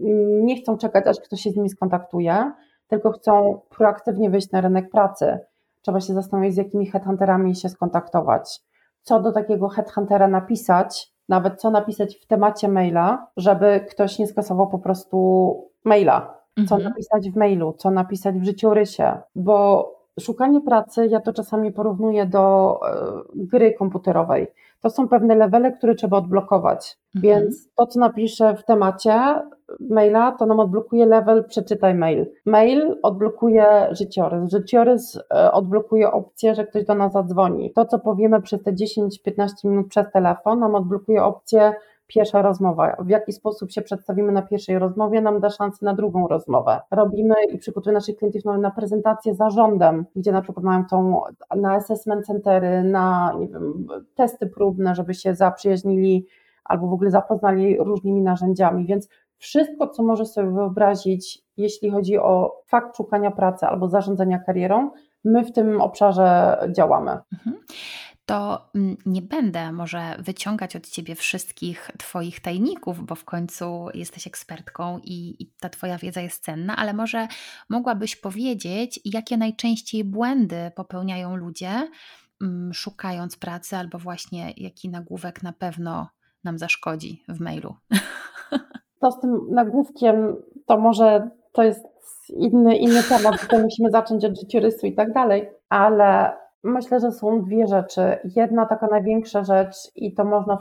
nie chcą czekać, aż ktoś się z nimi skontaktuje, tylko chcą proaktywnie wyjść na rynek pracy. Trzeba się zastanowić, z jakimi headhunterami się skontaktować. Co do takiego headhuntera napisać, nawet co napisać w temacie maila, żeby ktoś nie skasował po prostu maila co mhm. napisać w mailu, co napisać w życiorysie, bo szukanie pracy, ja to czasami porównuję do e, gry komputerowej. To są pewne levele, które trzeba odblokować. Mhm. Więc to, co napiszę w temacie maila, to nam odblokuje level przeczytaj mail. Mail odblokuje życiorys. Życiorys e, odblokuje opcję, że ktoś do nas zadzwoni. To, co powiemy przez te 10-15 minut przez telefon, nam odblokuje opcję pierwsza rozmowa. W jaki sposób się przedstawimy na pierwszej rozmowie, nam da szansę na drugą rozmowę. Robimy i przygotujemy naszych klientów na prezentację zarządem, gdzie na przykład mają tą na assessment centery, na nie wiem, testy próbne, żeby się zaprzyjaźnili albo w ogóle zapoznali różnymi narzędziami, więc wszystko, co może sobie wyobrazić, jeśli chodzi o fakt szukania pracy albo zarządzania karierą, my w tym obszarze działamy. Mhm to mm, nie będę może wyciągać od ciebie wszystkich Twoich tajników, bo w końcu jesteś ekspertką i, i, ta Twoja wiedza jest cenna, ale może mogłabyś powiedzieć, jakie najczęściej błędy popełniają ludzie, mm, szukając pracy, albo właśnie jaki nagłówek na pewno nam zaszkodzi w mailu. *laughs* To z tym nagłówkiem to może to jest inny, inny temat, bo musimy zacząć od życiorysu i tak dalej, ale Myślę, że są dwie rzeczy. Jedna taka największa rzecz i to można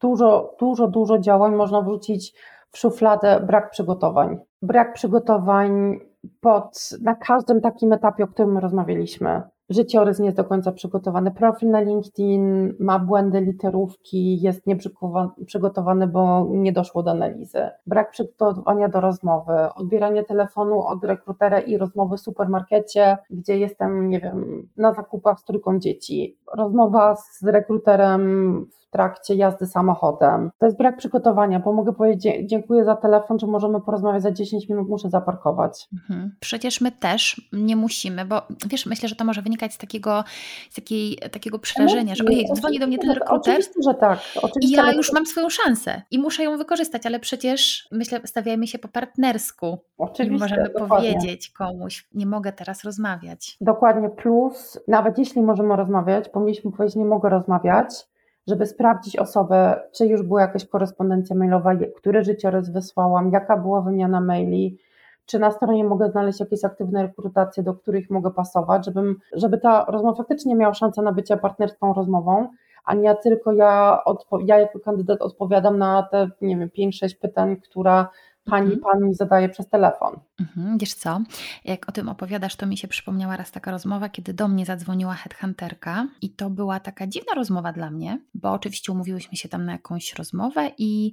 dużo, dużo, dużo działań można wrzucić w szufladę brak przygotowań. Brak przygotowań pod, na każdym takim etapie, o którym rozmawialiśmy życiorys nie jest do końca przygotowany, profil na LinkedIn ma błędy literówki, jest nieprzygotowany, bo nie doszło do analizy. Brak przygotowania do rozmowy, odbieranie telefonu od rekrutera i rozmowy w supermarkecie, gdzie jestem, nie wiem, na zakupach z trójką dzieci. Rozmowa z rekruterem w trakcie jazdy samochodem. To jest brak przygotowania, bo mogę powiedzieć dziękuję za telefon, czy możemy porozmawiać za 10 minut, muszę zaparkować. Mhm. Przecież my też nie musimy, bo wiesz, myślę, że to może wynikać z takiego, z takiej, takiego przerażenia, że ojej, dzwoni do mnie ten rekruter oczywiście, że tak. Oczywiście, i ja już mam swoją szansę i muszę ją wykorzystać, ale przecież myślę, stawiajmy się po partnersku Oczywiście, i możemy dokładnie. powiedzieć komuś, nie mogę teraz rozmawiać. Dokładnie, plus nawet jeśli możemy rozmawiać, powinniśmy powiedzieć, nie mogę rozmawiać, żeby sprawdzić osobę, czy już była jakaś korespondencja mailowa, który życiorys wysłałam, jaka była wymiana maili, czy na stronie mogę znaleźć jakieś aktywne rekrutacje, do których mogę pasować, żebym, żeby ta rozmowa faktycznie miała szansę na bycie partnerską rozmową, a nie tylko ja, ja jako kandydat odpowiadam na te, nie wiem, 5-6 pytań, która pani, mhm. pan mi zadaje przez telefon. Mhm. Wiesz co, jak o tym opowiadasz, to mi się przypomniała raz taka rozmowa, kiedy do mnie zadzwoniła headhunterka i to była taka dziwna rozmowa dla mnie, bo oczywiście umówiłyśmy się tam na jakąś rozmowę i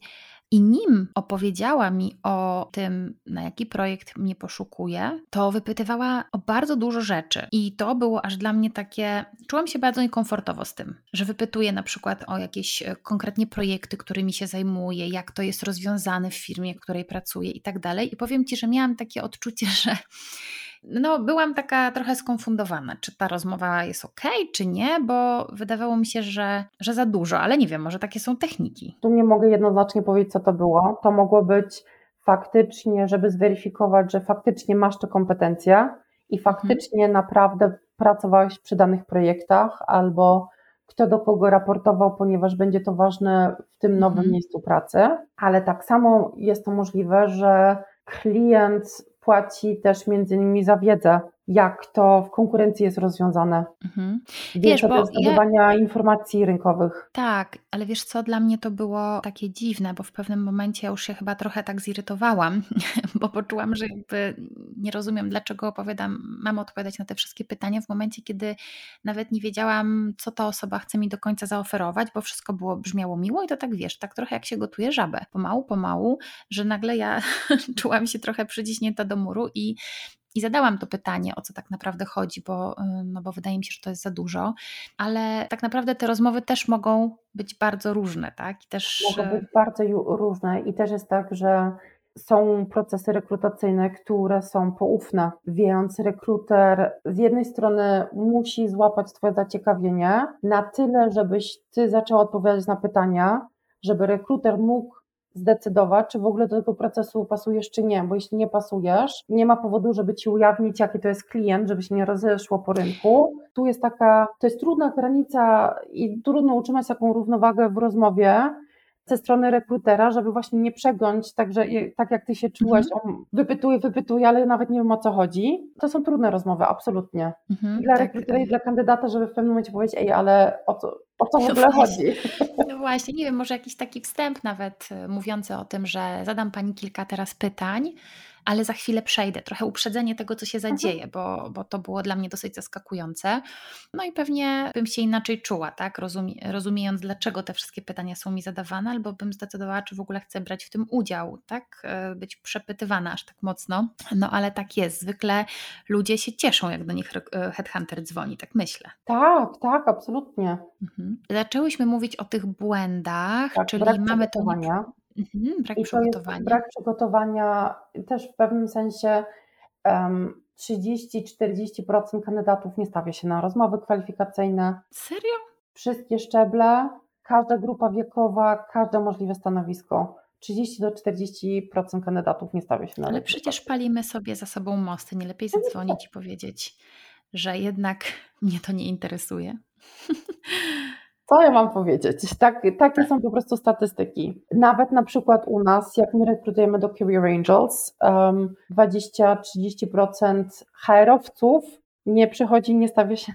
i nim opowiedziała mi o tym, na jaki projekt mnie poszukuje, to wypytywała o bardzo dużo rzeczy. I to było aż dla mnie takie. Czułam się bardzo niekomfortowo z tym, że wypytuje na przykład o jakieś e, konkretnie projekty, którymi się zajmuję, jak to jest rozwiązane w firmie, w której pracuję i tak dalej. I powiem ci, że miałam takie odczucie, *laughs* że no, byłam taka trochę skonfundowana, czy ta rozmowa jest ok, czy nie, bo wydawało mi się, że, że za dużo, ale nie wiem, może takie są techniki. Tu nie mogę jednoznacznie powiedzieć, co to było. To mogło być faktycznie, żeby zweryfikować, że faktycznie masz te kompetencje i mhm. faktycznie mhm. naprawdę pracowałeś przy danych projektach, albo kto do kogo raportował, ponieważ będzie to ważne w tym nowym mhm. miejscu pracy, ale tak samo jest to możliwe, że klient płaci też między innymi za wiedzę, jak to w konkurencji jest rozwiązane. Mhm. Wiesz, bo zdobywania ja... informacji rynkowych. Tak, ale wiesz co, dla mnie to było takie dziwne, bo w pewnym momencie ja już się chyba trochę tak zirytowałam, *laughs* bo poczułam, że jakby nie rozumiem, dlaczego opowiadam, mam odpowiadać na te wszystkie pytania w momencie, kiedy nawet nie wiedziałam, co ta osoba chce mi do końca zaoferować, bo wszystko było, brzmiało miło i to tak wiesz, tak trochę jak się gotuje żabę. Pomału, pomału, że nagle ja *laughs* czułam się trochę przyciśnięta do muru i i zadałam to pytanie, o co tak naprawdę chodzi, bo, no bo wydaje mi się, że to jest za dużo, ale tak naprawdę te rozmowy też mogą być bardzo różne, tak? I też... Mogą być bardzo różne. I też jest tak, że są procesy rekrutacyjne, które są poufne, więc rekruter z jednej strony musi złapać Twoje zaciekawienie na tyle, żebyś Ty zaczęła odpowiadać na pytania, żeby rekruter mógł zdecydować, czy w ogóle do tego procesu pasujesz, czy nie, bo jeśli nie pasujesz, nie ma powodu, żeby ci ujawnić, jaki to jest klient, żeby się nie rozeszło po rynku. Tu jest taka, to jest trudna granica i trudno utrzymać taką równowagę w rozmowie, ze strony rekrutera, żeby właśnie nie przegląć, także tak jak ty się czułaś, mhm. on wypytuje, wypytuje, ale nawet nie wiem o co chodzi. To są trudne rozmowy, absolutnie. Mhm, I dla tak. rekrutera i dla kandydata, żeby w pewnym momencie powiedzieć, ej, ale o co, o co w no ogóle chodzi? No właśnie, nie wiem, może jakiś taki wstęp nawet y, mówiący o tym, że zadam pani kilka teraz pytań, ale za chwilę przejdę. Trochę uprzedzenie tego, co się mhm. zadzieje, bo, bo to było dla mnie dosyć zaskakujące. No i pewnie bym się inaczej czuła, tak? Rozumie, rozumiejąc, dlaczego te wszystkie pytania są mi zadawane, albo bym zdecydowała, czy w ogóle chcę brać w tym udział, tak? E, być przepytywana aż tak mocno. No ale tak jest. Zwykle ludzie się cieszą, jak do nich e, headhunter dzwoni, tak myślę. Tak, tak, absolutnie. Mhm. Zaczęłyśmy mówić o tych błędach, tak, czyli mamy to. Mhm, brak I przygotowania. brak przygotowania też w pewnym sensie um, 30-40% kandydatów nie stawia się na rozmowy kwalifikacyjne. Serio? Wszystkie szczeble, każda grupa wiekowa, każde możliwe stanowisko. 30 do 40% kandydatów nie stawia się na Ale przecież palimy sobie za sobą mosty. Nie lepiej zadzwonić i powiedzieć, że jednak *laughs* mnie to nie interesuje. *laughs* Co ja mam powiedzieć? Tak, takie są po prostu statystyki. Nawet na przykład u nas, jak my rekrutujemy do Career Angels, um, 20-30% HR-owców nie przychodzi, nie stawia się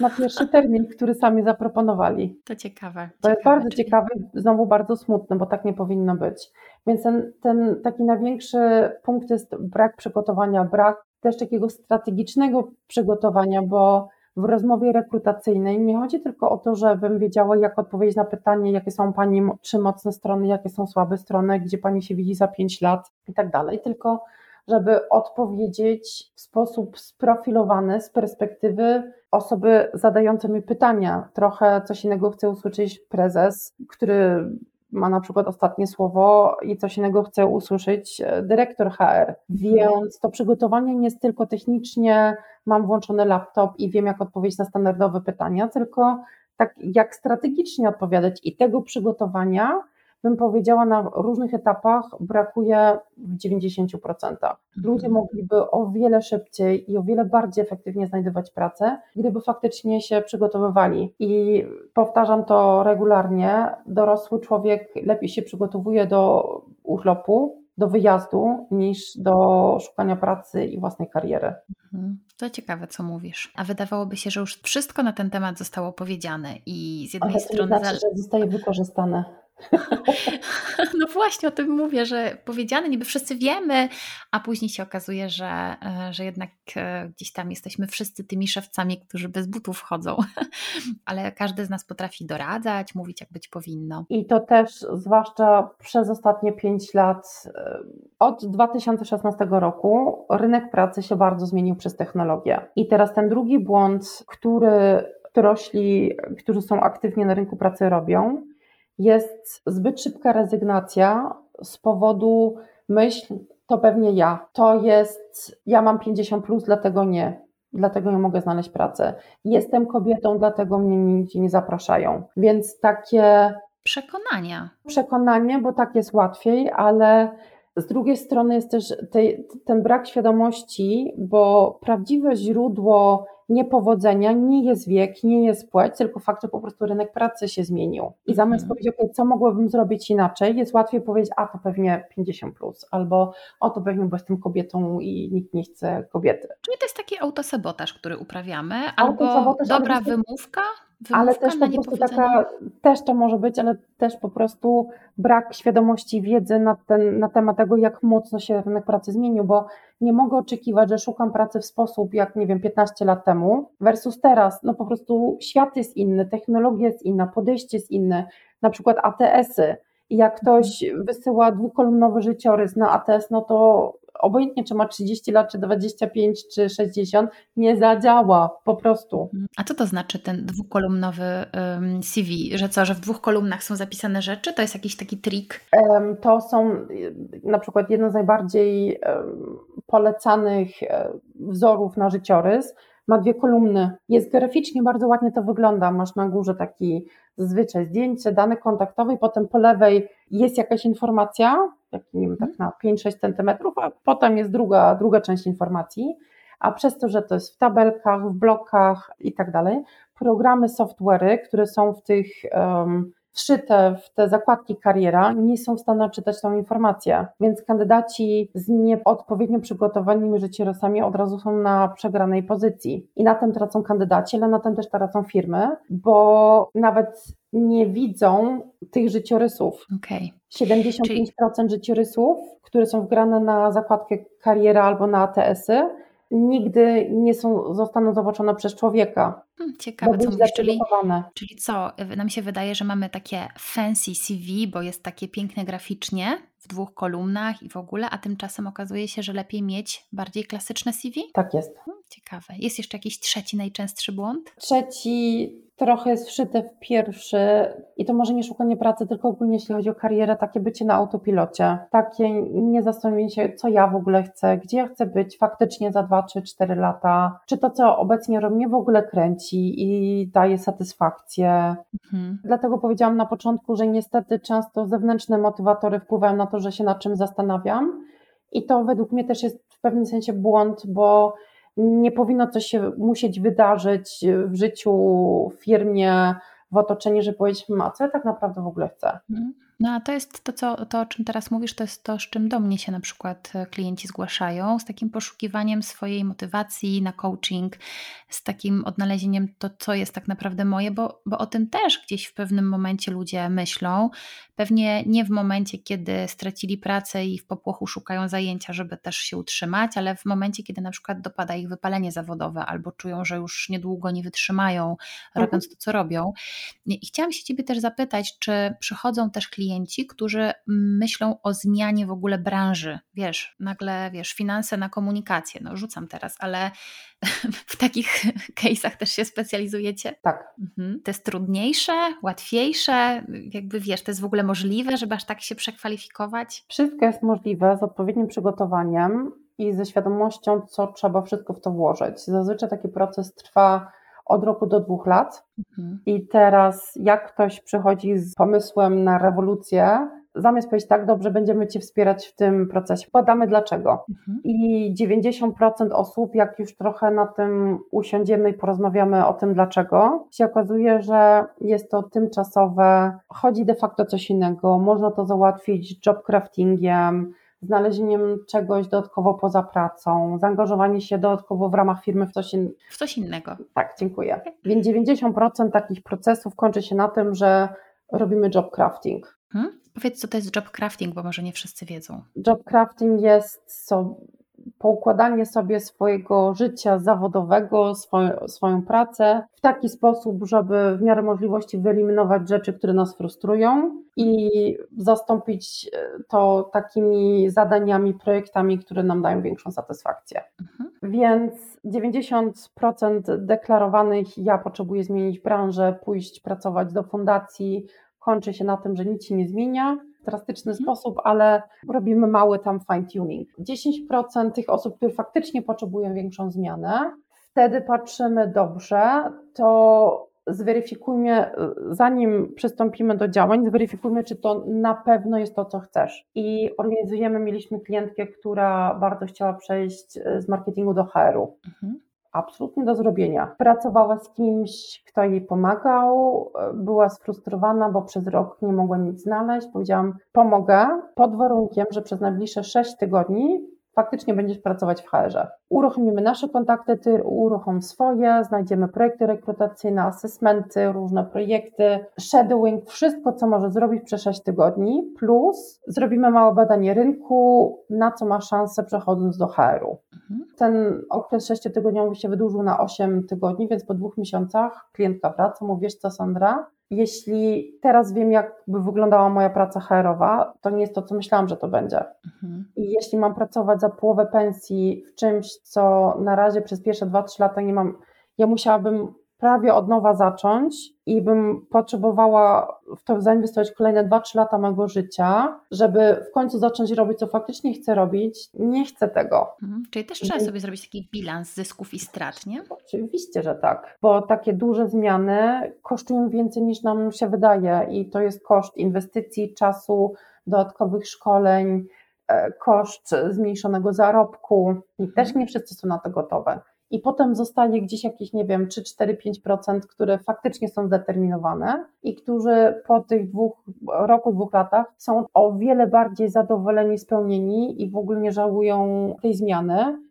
na pierwszy termin, który sami zaproponowali. To ciekawe. To jest bardzo czyli... ciekawe, znowu bardzo smutne, bo tak nie powinno być. Więc ten, ten taki największy punkt jest brak przygotowania, brak też takiego strategicznego przygotowania, bo w rozmowie rekrutacyjnej nie chodzi tylko o to, żebym wiedziała, jak odpowiedzieć na pytanie, jakie są Pani trzy mocne strony, jakie są słabe strony, gdzie Pani się widzi za pięć lat i tak dalej, tylko żeby odpowiedzieć w sposób sprofilowany z perspektywy osoby zadającej mi pytania. Trochę coś innego chce usłyszeć prezes, który ma na przykład ostatnie słowo i coś innego chce usłyszeć e, dyrektor HR. Więc to przygotowanie nie jest tylko technicznie, mam włączony laptop i wiem, jak odpowiedzieć na standardowe pytania, tylko tak jak strategicznie odpowiadać i tego przygotowania bym powiedziała, na różnych etapach brakuje w 90%. Ludzie mhm. mogliby o wiele szybciej i o wiele bardziej efektywnie znajdować pracę, gdyby faktycznie się przygotowywali. I powtarzam to regularnie, dorosły człowiek lepiej się przygotowuje do urlopu, do wyjazdu niż do szukania pracy i własnej kariery. Mhm. To ciekawe, co mówisz. A wydawałoby się, że już wszystko na ten temat zostało powiedziane i z jednej Ale strony. To znaczy, że zostaje wykorzystane. *laughs* No właśnie o tym mówię, że powiedziane niby wszyscy wiemy, a później się okazuje, że, e, że jednak e, gdzieś tam jesteśmy wszyscy tymi szewcami, którzy bez butów chodzą. *laughs* Ale każdy z nas potrafi doradzać, mówić jak być powinno. I to też zwłaszcza przez ostatnie pięć lat, e, od 2016 roku rynek pracy się bardzo zmienił przez technologię. I teraz ten drugi błąd, który dorośli, którzy są aktywnie na rynku pracy robią, jest zbyt szybka rezygnacja z powodu myśl, to pewnie ja. To jest, ja mam 50 plus, dlatego nie. Dlatego nie mogę znaleźć pracy. Jestem kobietą, dlatego mnie nigdzie nie zapraszają. Więc takie. Przekonania. Przekonanie, bo tak jest łatwiej, ale z drugiej strony jest też tej, ten brak świadomości, bo prawdziwe źródło niepowodzenia nie jest wiek, nie jest płeć, tylko fakt, że po prostu rynek pracy się zmienił. I zamiast mm. powiedzieć, okay, co mogłabym zrobić inaczej, jest łatwiej powiedzieć, a to pewnie 50, plus, albo o to pewnie, bo jestem kobietą i nikt nie chce kobiety. Czyli to jest taki autosabotaż, który uprawiamy, albo dobra wymówka, ale też po prostu taka, też to może być, ale też po prostu brak świadomości wiedzy na, ten, na temat tego, jak mocno się rynek pracy zmienił, bo nie mogę oczekiwać, że szukam pracy w sposób jak, nie wiem, 15 lat temu versus teraz, no po prostu świat jest inny, technologia jest inna, podejście jest inne, na przykład ATS-y, jak ktoś wysyła dwukolumnowy życiorys na ATS, no to obojętnie czy ma 30 lat, czy 25, czy 60, nie zadziała po prostu. Mhm. A co to znaczy ten dwukolumnowy um, CV? Że co, że w dwóch kolumnach są zapisane rzeczy? To jest jakiś taki trik? Um, to są na przykład jedno z najbardziej um, polecanych wzorów na życiorys. Ma dwie kolumny. Jest graficznie bardzo ładnie to wygląda. Masz na górze taki zazwyczaj zdjęcie, dane kontaktowe i potem po lewej jest jakaś informacja, tak, nie wiem, tak na 5-6 centymetrów, a potem jest druga, druga część informacji, a przez to, że to jest w tabelkach, w blokach i tak dalej, programy, software'y, które są w tych um, wszyte w te zakładki kariera, nie są w stanie czytać tą informację. Więc kandydaci z nieodpowiednio przygotowanymi życiorysami od razu są na przegranej pozycji. I na tym tracą kandydaci, ale na tym też tracą firmy, bo nawet nie widzą tych życiorysów. Okay. 75% Czyli... życiorysów, które są wgrane na zakładkę kariera albo na ATS-y, nigdy nie są, zostaną zobaczone przez człowieka. Hmm, ciekawe, co mówisz, czyli, czyli co, nam się wydaje, że mamy takie fancy CV, bo jest takie piękne graficznie w dwóch kolumnach i w ogóle, a tymczasem okazuje się, że lepiej mieć bardziej klasyczne CV? Tak jest. Hmm, ciekawe. Jest jeszcze jakiś trzeci najczęstszy błąd? Trzeci trochę jest wszyte w pierwszy i to może nie szukanie pracy, tylko ogólnie jeśli chodzi o karierę, takie bycie na autopilocie, takie nie zastanowienie się, co ja w ogóle chcę, gdzie ja chcę być faktycznie za 2, 3, 4 lata, czy to, co obecnie robię, mnie w ogóle kręci i daje satysfakcję. Mhm. Dlatego powiedziałam na początku, że niestety często zewnętrzne motywatory wpływają na to, że się nad czym zastanawiam i to według mnie też jest w pewnym sensie błąd, bo nie powinno coś się musieć wydarzyć w życiu, w firmie, w otoczeniu, że powiedzieć, a co ja tak naprawdę w ogóle chcę. Mhm. No a to jest to, co, to, o czym teraz mówisz, to jest to, z czym do mnie się na przykład e, klienci zgłaszają, z takim poszukiwaniem swojej motywacji na coaching, z takim odnalezieniem to, co jest tak naprawdę moje, bo, bo o tym też gdzieś w pewnym momencie ludzie myślą. Pewnie nie w momencie, kiedy stracili pracę i w popłochu szukają zajęcia, żeby też się utrzymać, ale w momencie, kiedy na przykład dopada ich wypalenie zawodowe albo czują, że już niedługo nie wytrzymają, mhm. robiąc to, co robią. I chciałam się Ciebie też zapytać, czy przychodzą też klienci, klienci, którzy myślą o zmianie w ogóle branży. Wiesz, nagle, wiesz, finanse na komunikację, no rzucam teraz, ale *laughs* w takich case'ach też się specjalizujecie? Tak. Mhm. To jest trudniejsze, łatwiejsze? Jakby wiesz, to jest w ogóle możliwe, żeby aż tak się przekwalifikować? Wszystko jest możliwe z odpowiednim przygotowaniem i ze świadomością, co trzeba wszystko w to włożyć. Zazwyczaj taki proces trwa od roku do dwóch lat. Mhm. I teraz, jak ktoś przychodzi z pomysłem na rewolucję, zamiast powiedzieć tak, dobrze, będziemy Cię wspierać w tym procesie, badamy dlaczego. Mhm. I 90% osób, jak już trochę na tym usiądziemy i porozmawiamy o tym dlaczego, się okazuje, że jest to tymczasowe, chodzi de facto coś innego, można to załatwić job craftingiem, znalezieniem czegoś dodatkowo poza pracą, zaangażowanie się dodatkowo w ramach firmy w coś, in... w coś innego. Tak, dziękuję. Więc 90% takich procesów kończy się na tym, że robimy job crafting. Hmm? Powiedz, co to jest job crafting, bo może nie wszyscy wiedzą. Job crafting jest so, poukładanie sobie swojego życia zawodowego, swoją, swoją pracę w taki sposób, żeby w miarę możliwości wyeliminować rzeczy, które nas frustrują i zastąpić e, to takimi zadaniami, projektami, które nam dają większą satysfakcję. Mhm. Więc 90% deklarowanych ja potrzebuję zmienić branżę, pójść pracować do fundacji, kończy się na tym, że nic się nie zmienia drastyczny mhm. sposób, ale robimy mały tam fine-tuning. 10% tych osób, które faktycznie potrzebują większą zmianę, wtedy patrzymy dobrze, to zweryfikujmy, zanim przystąpimy do działań, zweryfikujmy, czy to na pewno jest to, co chcesz. I organizujemy, mieliśmy klientkę, która bardzo chciała przejść z marketingu do HR-u. Mhm absolutnie do zrobienia. Pracowała z kimś, kto jej pomagał, była sfrustrowana, bo przez rok nie mogła nic znaleźć. Powiedziałam, pomogę pod warunkiem, że przez najbliższe 6 tygodni faktycznie będziesz pracować w HR-ze. Uruchomimy nasze kontakty, ty uruchom swoje, znajdziemy projekty rekrutacyjne, asesmenty, różne projekty, shadowing, wszystko, co może zrobić przez 6 tygodni, plus zrobimy małe badanie rynku, na co ma szansę przechodząc do HR-u. Mhm. Ten okres 6-tygodniowy się wydłużył na 8 tygodni, więc po dwóch miesiącach klientka wraca, mówi, wiesz co Sandra, jeśli teraz wiem, jak by wyglądała moja praca HR-owa, to nie jest to, co myślałam, że to będzie. Mhm. I jeśli mam pracować za połowę pensji w czymś, co na razie przez pierwsze 2-3 lata nie mam, ja musiałabym prawie od nowa zacząć i bym potrzebowała w to zainwestować kolejne 2-3 lata mojego życia, żeby w końcu zacząć robić, co faktycznie chcę robić, nie chcę tego. Mhm. Czyli też trzeba sobie zrobić taki bilans zysków i strat, nie? Oczywiście, że tak, bo takie duże zmiany kosztują więcej niż nam się wydaje i to jest koszt inwestycji, czasu, dodatkowych szkoleń, e, koszt zmniejszonego zarobku i też mhm. nie wszyscy są na to gotowe i potem zostanie gdzieś jakieś, nie wiem, 3, 4, 5%, które faktycznie są zdeterminowane i którzy po tych dwóch, roku, dwóch latach są o wiele bardziej zadowoleni, spełnieni i w ogóle nie żałują tej zmiany,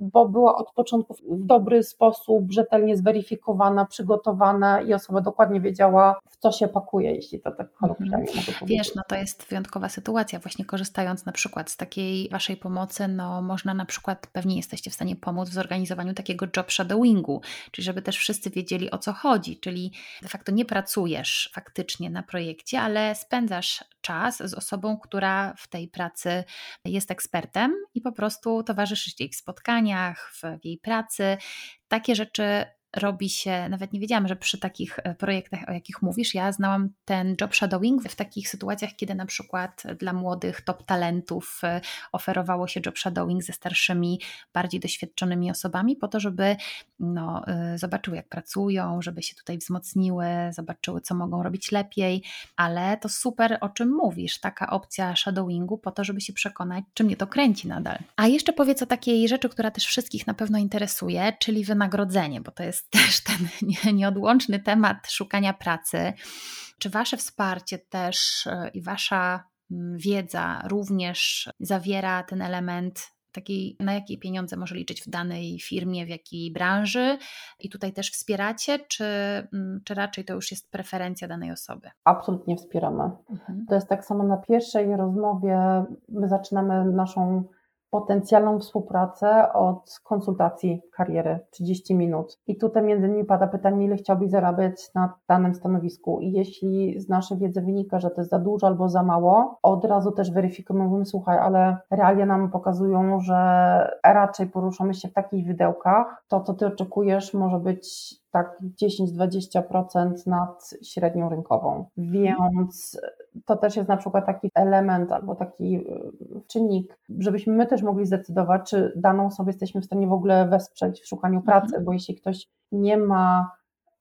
bo była od początku w dobry sposób, rzetelnie zweryfikowana, przygotowana i osoba dokładnie wiedziała, w co się pakuje, jeśli to tak kolokwialnie mhm. mogę powiedzieć. Wiesz, no to jest wyjątkowa sytuacja, właśnie korzystając na przykład z takiej Waszej pomocy, no można na przykład, pewnie jesteście w stanie pomóc w zorganizowaniu takiego job shadowingu, czyli żeby też wszyscy wiedzieli o co chodzi, czyli de facto nie pracujesz faktycznie na projekcie, ale spędzasz czas z osobą, która w tej pracy jest ekspertem i po prostu towarzyszysz jej w w jej pracy. Takie rzeczy robi się, nawet nie wiedziałam, że przy takich e, projektach, o jakich mówisz, ja znałam ten job shadowing w takich sytuacjach, kiedy na przykład dla młodych top talentów e, oferowało się job shadowing ze starszymi, bardziej doświadczonymi osobami, po to, żeby no, e, zobaczyły, jak pracują, żeby się tutaj wzmocniły, zobaczyły, co mogą robić lepiej, ale to super, o czym mówisz, taka opcja shadowingu, po to, żeby się przekonać, czy mnie to kręci nadal. A jeszcze powiedz o takiej rzeczy, która też wszystkich na pewno interesuje, czyli wynagrodzenie, bo to jest jest też ten *laughs* nieodłączny temat szukania pracy. Czy Wasze wsparcie też e, i Wasza mm, wiedza również zawiera ten element takiej, na jakie pieniądze może liczyć w danej firmie, w jakiej branży i tutaj też wspieracie, czy, mm, czy raczej to już jest preferencja danej osoby? Absolutnie wspieramy. Mhm. To jest tak samo na pierwszej rozmowie, my zaczynamy naszą potencjalną współpracę od konsultacji kariery 30 minut. I tutaj między innymi pada pytanie, ile chciałbyś zarabiać na danym stanowisku. I jeśli z naszej wiedzy wynika, że to jest za dużo albo za mało, od razu też weryfikujemy, słuchaj, ale realia nam pokazują, że raczej poruszamy się w takich wydełkach. To, co ty oczekujesz, może być tak 10-20% nad średnią rynkową. Więc to też jest na przykład taki element albo taki y, czynnik, żebyśmy my też mogli zdecydować, czy daną osobę jesteśmy w stanie w ogóle wesprzeć w szukaniu mhm. pracy, bo jeśli ktoś nie ma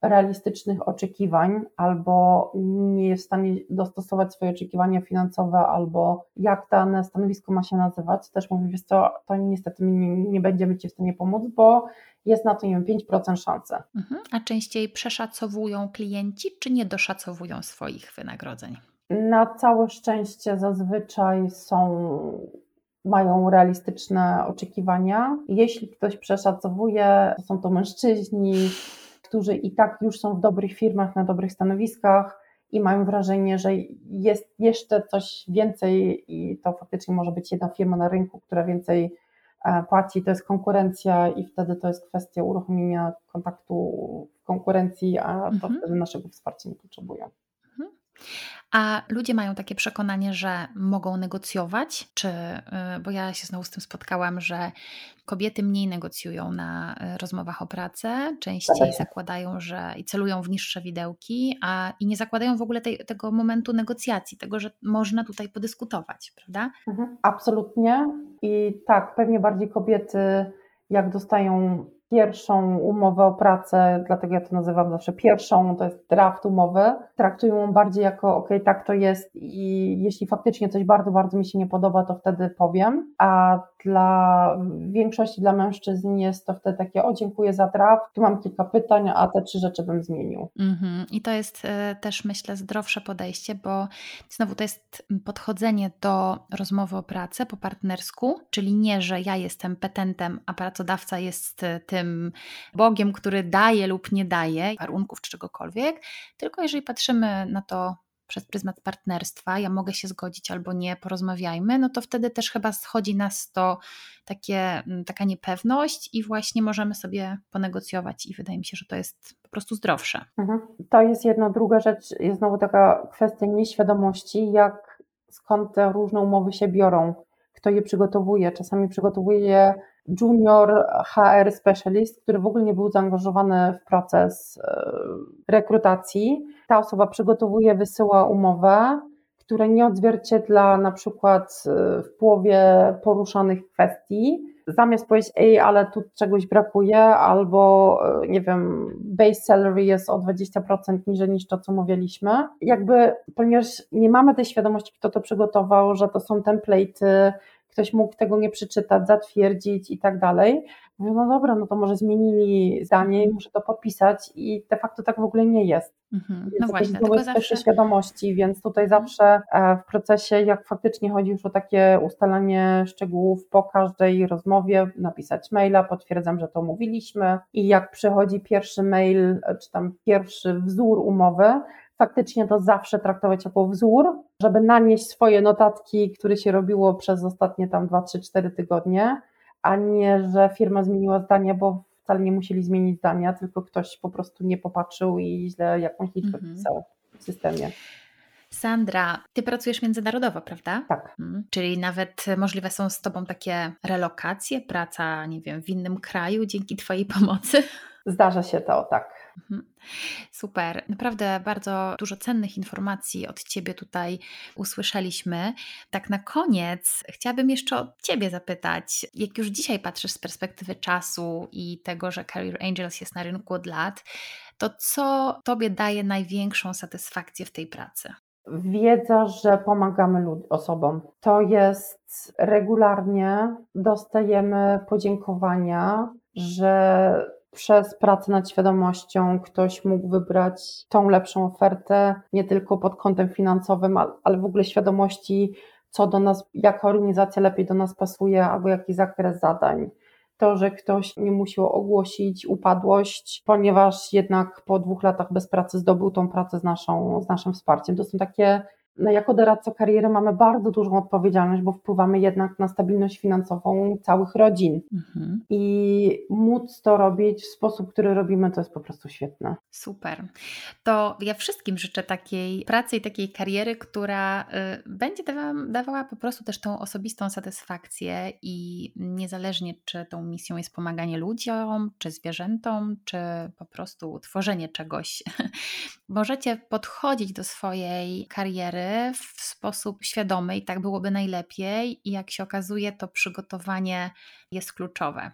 realistycznych oczekiwań, albo nie jest w stanie dostosować swoje oczekiwania finansowe, albo jak dane stanowisko ma się nazywać, też mówi, wiesz co, to niestety nie, nie będziemy Ci w stanie pomóc, bo jest na to, nie wiem, 5% szansy. Mhm. A częściej przeszacowują klienci, czy nie doszacowują swoich wynagrodzeń? Na całe szczęście zazwyczaj są mają realistyczne oczekiwania. Jeśli ktoś przeszacowuje, to są to mężczyźni, którzy i tak już są w dobrych firmach, na dobrych stanowiskach i mają wrażenie, że jest jeszcze coś więcej i to faktycznie może być jedna firma na rynku, która więcej e, płaci, to jest konkurencja i wtedy to jest kwestia uruchomienia kontaktu w konkurencji, a to mhm. wtedy naszego wsparcia nie potrzebują. Mhm. A ludzie mają takie przekonanie, że mogą negocjować, czy, y, bo ja się znowu z tym spotkałam, że kobiety mniej negocjują na y, rozmowach o pracę, częściej tak. zakładają, że i celują w niższe widełki, a i nie zakładają w ogóle tej, tego momentu negocjacji, tego, że można tutaj podyskutować, prawda? Mhm, absolutnie. I tak, pewnie bardziej kobiety, jak dostają pierwszą umowę o pracę, dlatego ja to nazywam zawsze pierwszą, to jest draft umowy, traktują ją bardziej jako ok, tak to jest i jeśli faktycznie coś bardzo, bardzo mi się nie podoba, to wtedy powiem, a dla większości, dla mężczyzn jest to wtedy takie, o dziękuję za draft, tu mam kilka pytań, a te trzy rzeczy bym zmienił. Mm-hmm. I to jest y, też myślę zdrowsze podejście, bo znowu to jest podchodzenie do rozmowy o pracę po partnersku, czyli nie, że ja jestem petentem, a pracodawca jest y, tym, tym Bogiem, który daje lub nie daje warunków czy czegokolwiek, tylko jeżeli patrzymy na to przez pryzmat partnerstwa, ja mogę się zgodzić albo nie, porozmawiajmy, no to wtedy też chyba schodzi nas to takie, mm, taka niepewność i właśnie możemy sobie ponegocjować i wydaje mi się, że to jest po prostu zdrowsze. Mhm. To jest jedna. Druga rzecz jest znowu taka kwestia nieświadomości, jak skąd te różne umowy się biorą, kto je przygotowuje. Czasami przygotowuje je junior HR specialist, który w ogóle nie był zaangażowany w proces e, rekrutacji. Ta osoba przygotowuje, wysyła umowę, która nie odzwierciedla na przykład e, w połowie poruszanych kwestii. Zamiast powiedzieć, ej, ale tu czegoś brakuje, albo e, nie wiem, base salary jest o 20% niżej niż to, co mówiliśmy. Jakby, ponieważ nie mamy tej świadomości, kto to przygotował, że to są template'y, ktoś mógł tego nie przeczytać, zatwierdzić i tak dalej. Mówię, no dobra, no to może zmienili zdanie i mhm. muszę to podpisać i de facto tak w ogóle nie jest. Mhm. No właśnie, tylko zawsze... świadomości, więc tutaj mhm. zawsze e, w procesie, jak faktycznie chodzi już o takie ustalanie szczegółów po każdej rozmowie, napisać maila, potwierdzam, że to mówiliśmy i jak przychodzi pierwszy mail, czy tam pierwszy wzór umowy, faktycznie to zawsze traktować jako wzór, żeby nanieść swoje notatki, które się robiło przez ostatnie tam 2, 3, 4 tygodnie, a nie, że firma zmieniła zdanie, bo wcale nie musieli zmienić zdania, tylko ktoś po prostu nie popatrzył i źle jakąś liczbę mhm. wpisał w systemie. Sandra, ty pracujesz międzynarodowo, prawda? Tak. Hmm. Czyli nawet możliwe są z tobą takie relokacje, praca, nie wiem, w innym kraju dzięki twojej pomocy? Zdarza się to, tak. Mhm. Super. Naprawdę bardzo dużo cennych informacji od Ciebie tutaj usłyszeliśmy. Tak na koniec chciałabym jeszcze od Ciebie zapytać, jak już dzisiaj patrzysz z perspektywy czasu i tego, że Career Angels jest na rynku od lat, to co Tobie daje największą satysfakcję w tej pracy? Wiedza, że pomagamy osobom. To jest regularnie dostajemy podziękowania, że przez pracę nad świadomością ktoś mógł wybrać tą lepszą ofertę, nie tylko pod kątem finansowym, ale w ogóle świadomości, co do nas, jaka organizacja lepiej do nas pasuje, albo jaki zakres zadań. To, że ktoś nie musiał ogłosić upadłość, ponieważ jednak po dwóch latach bez pracy zdobył tą pracę z, naszą, z naszym wsparciem. To są takie jako doradca kariery mamy bardzo dużą odpowiedzialność, bo wpływamy jednak na stabilność finansową całych rodzin. Mhm. I móc to robić w sposób, który robimy, to jest po prostu świetne. Super. To ja wszystkim życzę takiej pracy i takiej kariery, która y, będzie dawała, dawała po prostu też tą osobistą satysfakcję i niezależnie, czy tą misją jest pomaganie ludziom, czy zwierzętom, czy po prostu tworzenie czegoś, *laughs* możecie podchodzić do swojej kariery w sposób świadomy i tak byłoby najlepiej. I jak się okazuje, to przygotowanie jest kluczowe.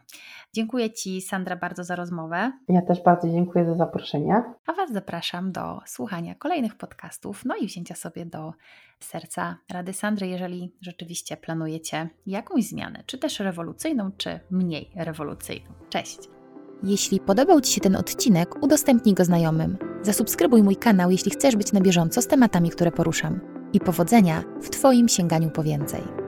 Dziękuję Ci, Sandra, bardzo za rozmowę. Ja też bardzo dziękuję za zaproszenie. A Was zapraszam do słuchania kolejnych podcastów, no i wzięcia sobie do serca Rady Sandry, jeżeli rzeczywiście planujecie jakąś zmianę, czy też rewolucyjną, czy mniej rewolucyjną. Cześć! Jeśli podobał Ci się ten odcinek, udostępnij go znajomym. Zasubskrybuj mój kanał, jeśli chcesz być na bieżąco z tematami, które poruszam. I powodzenia w Twoim sięganiu po więcej.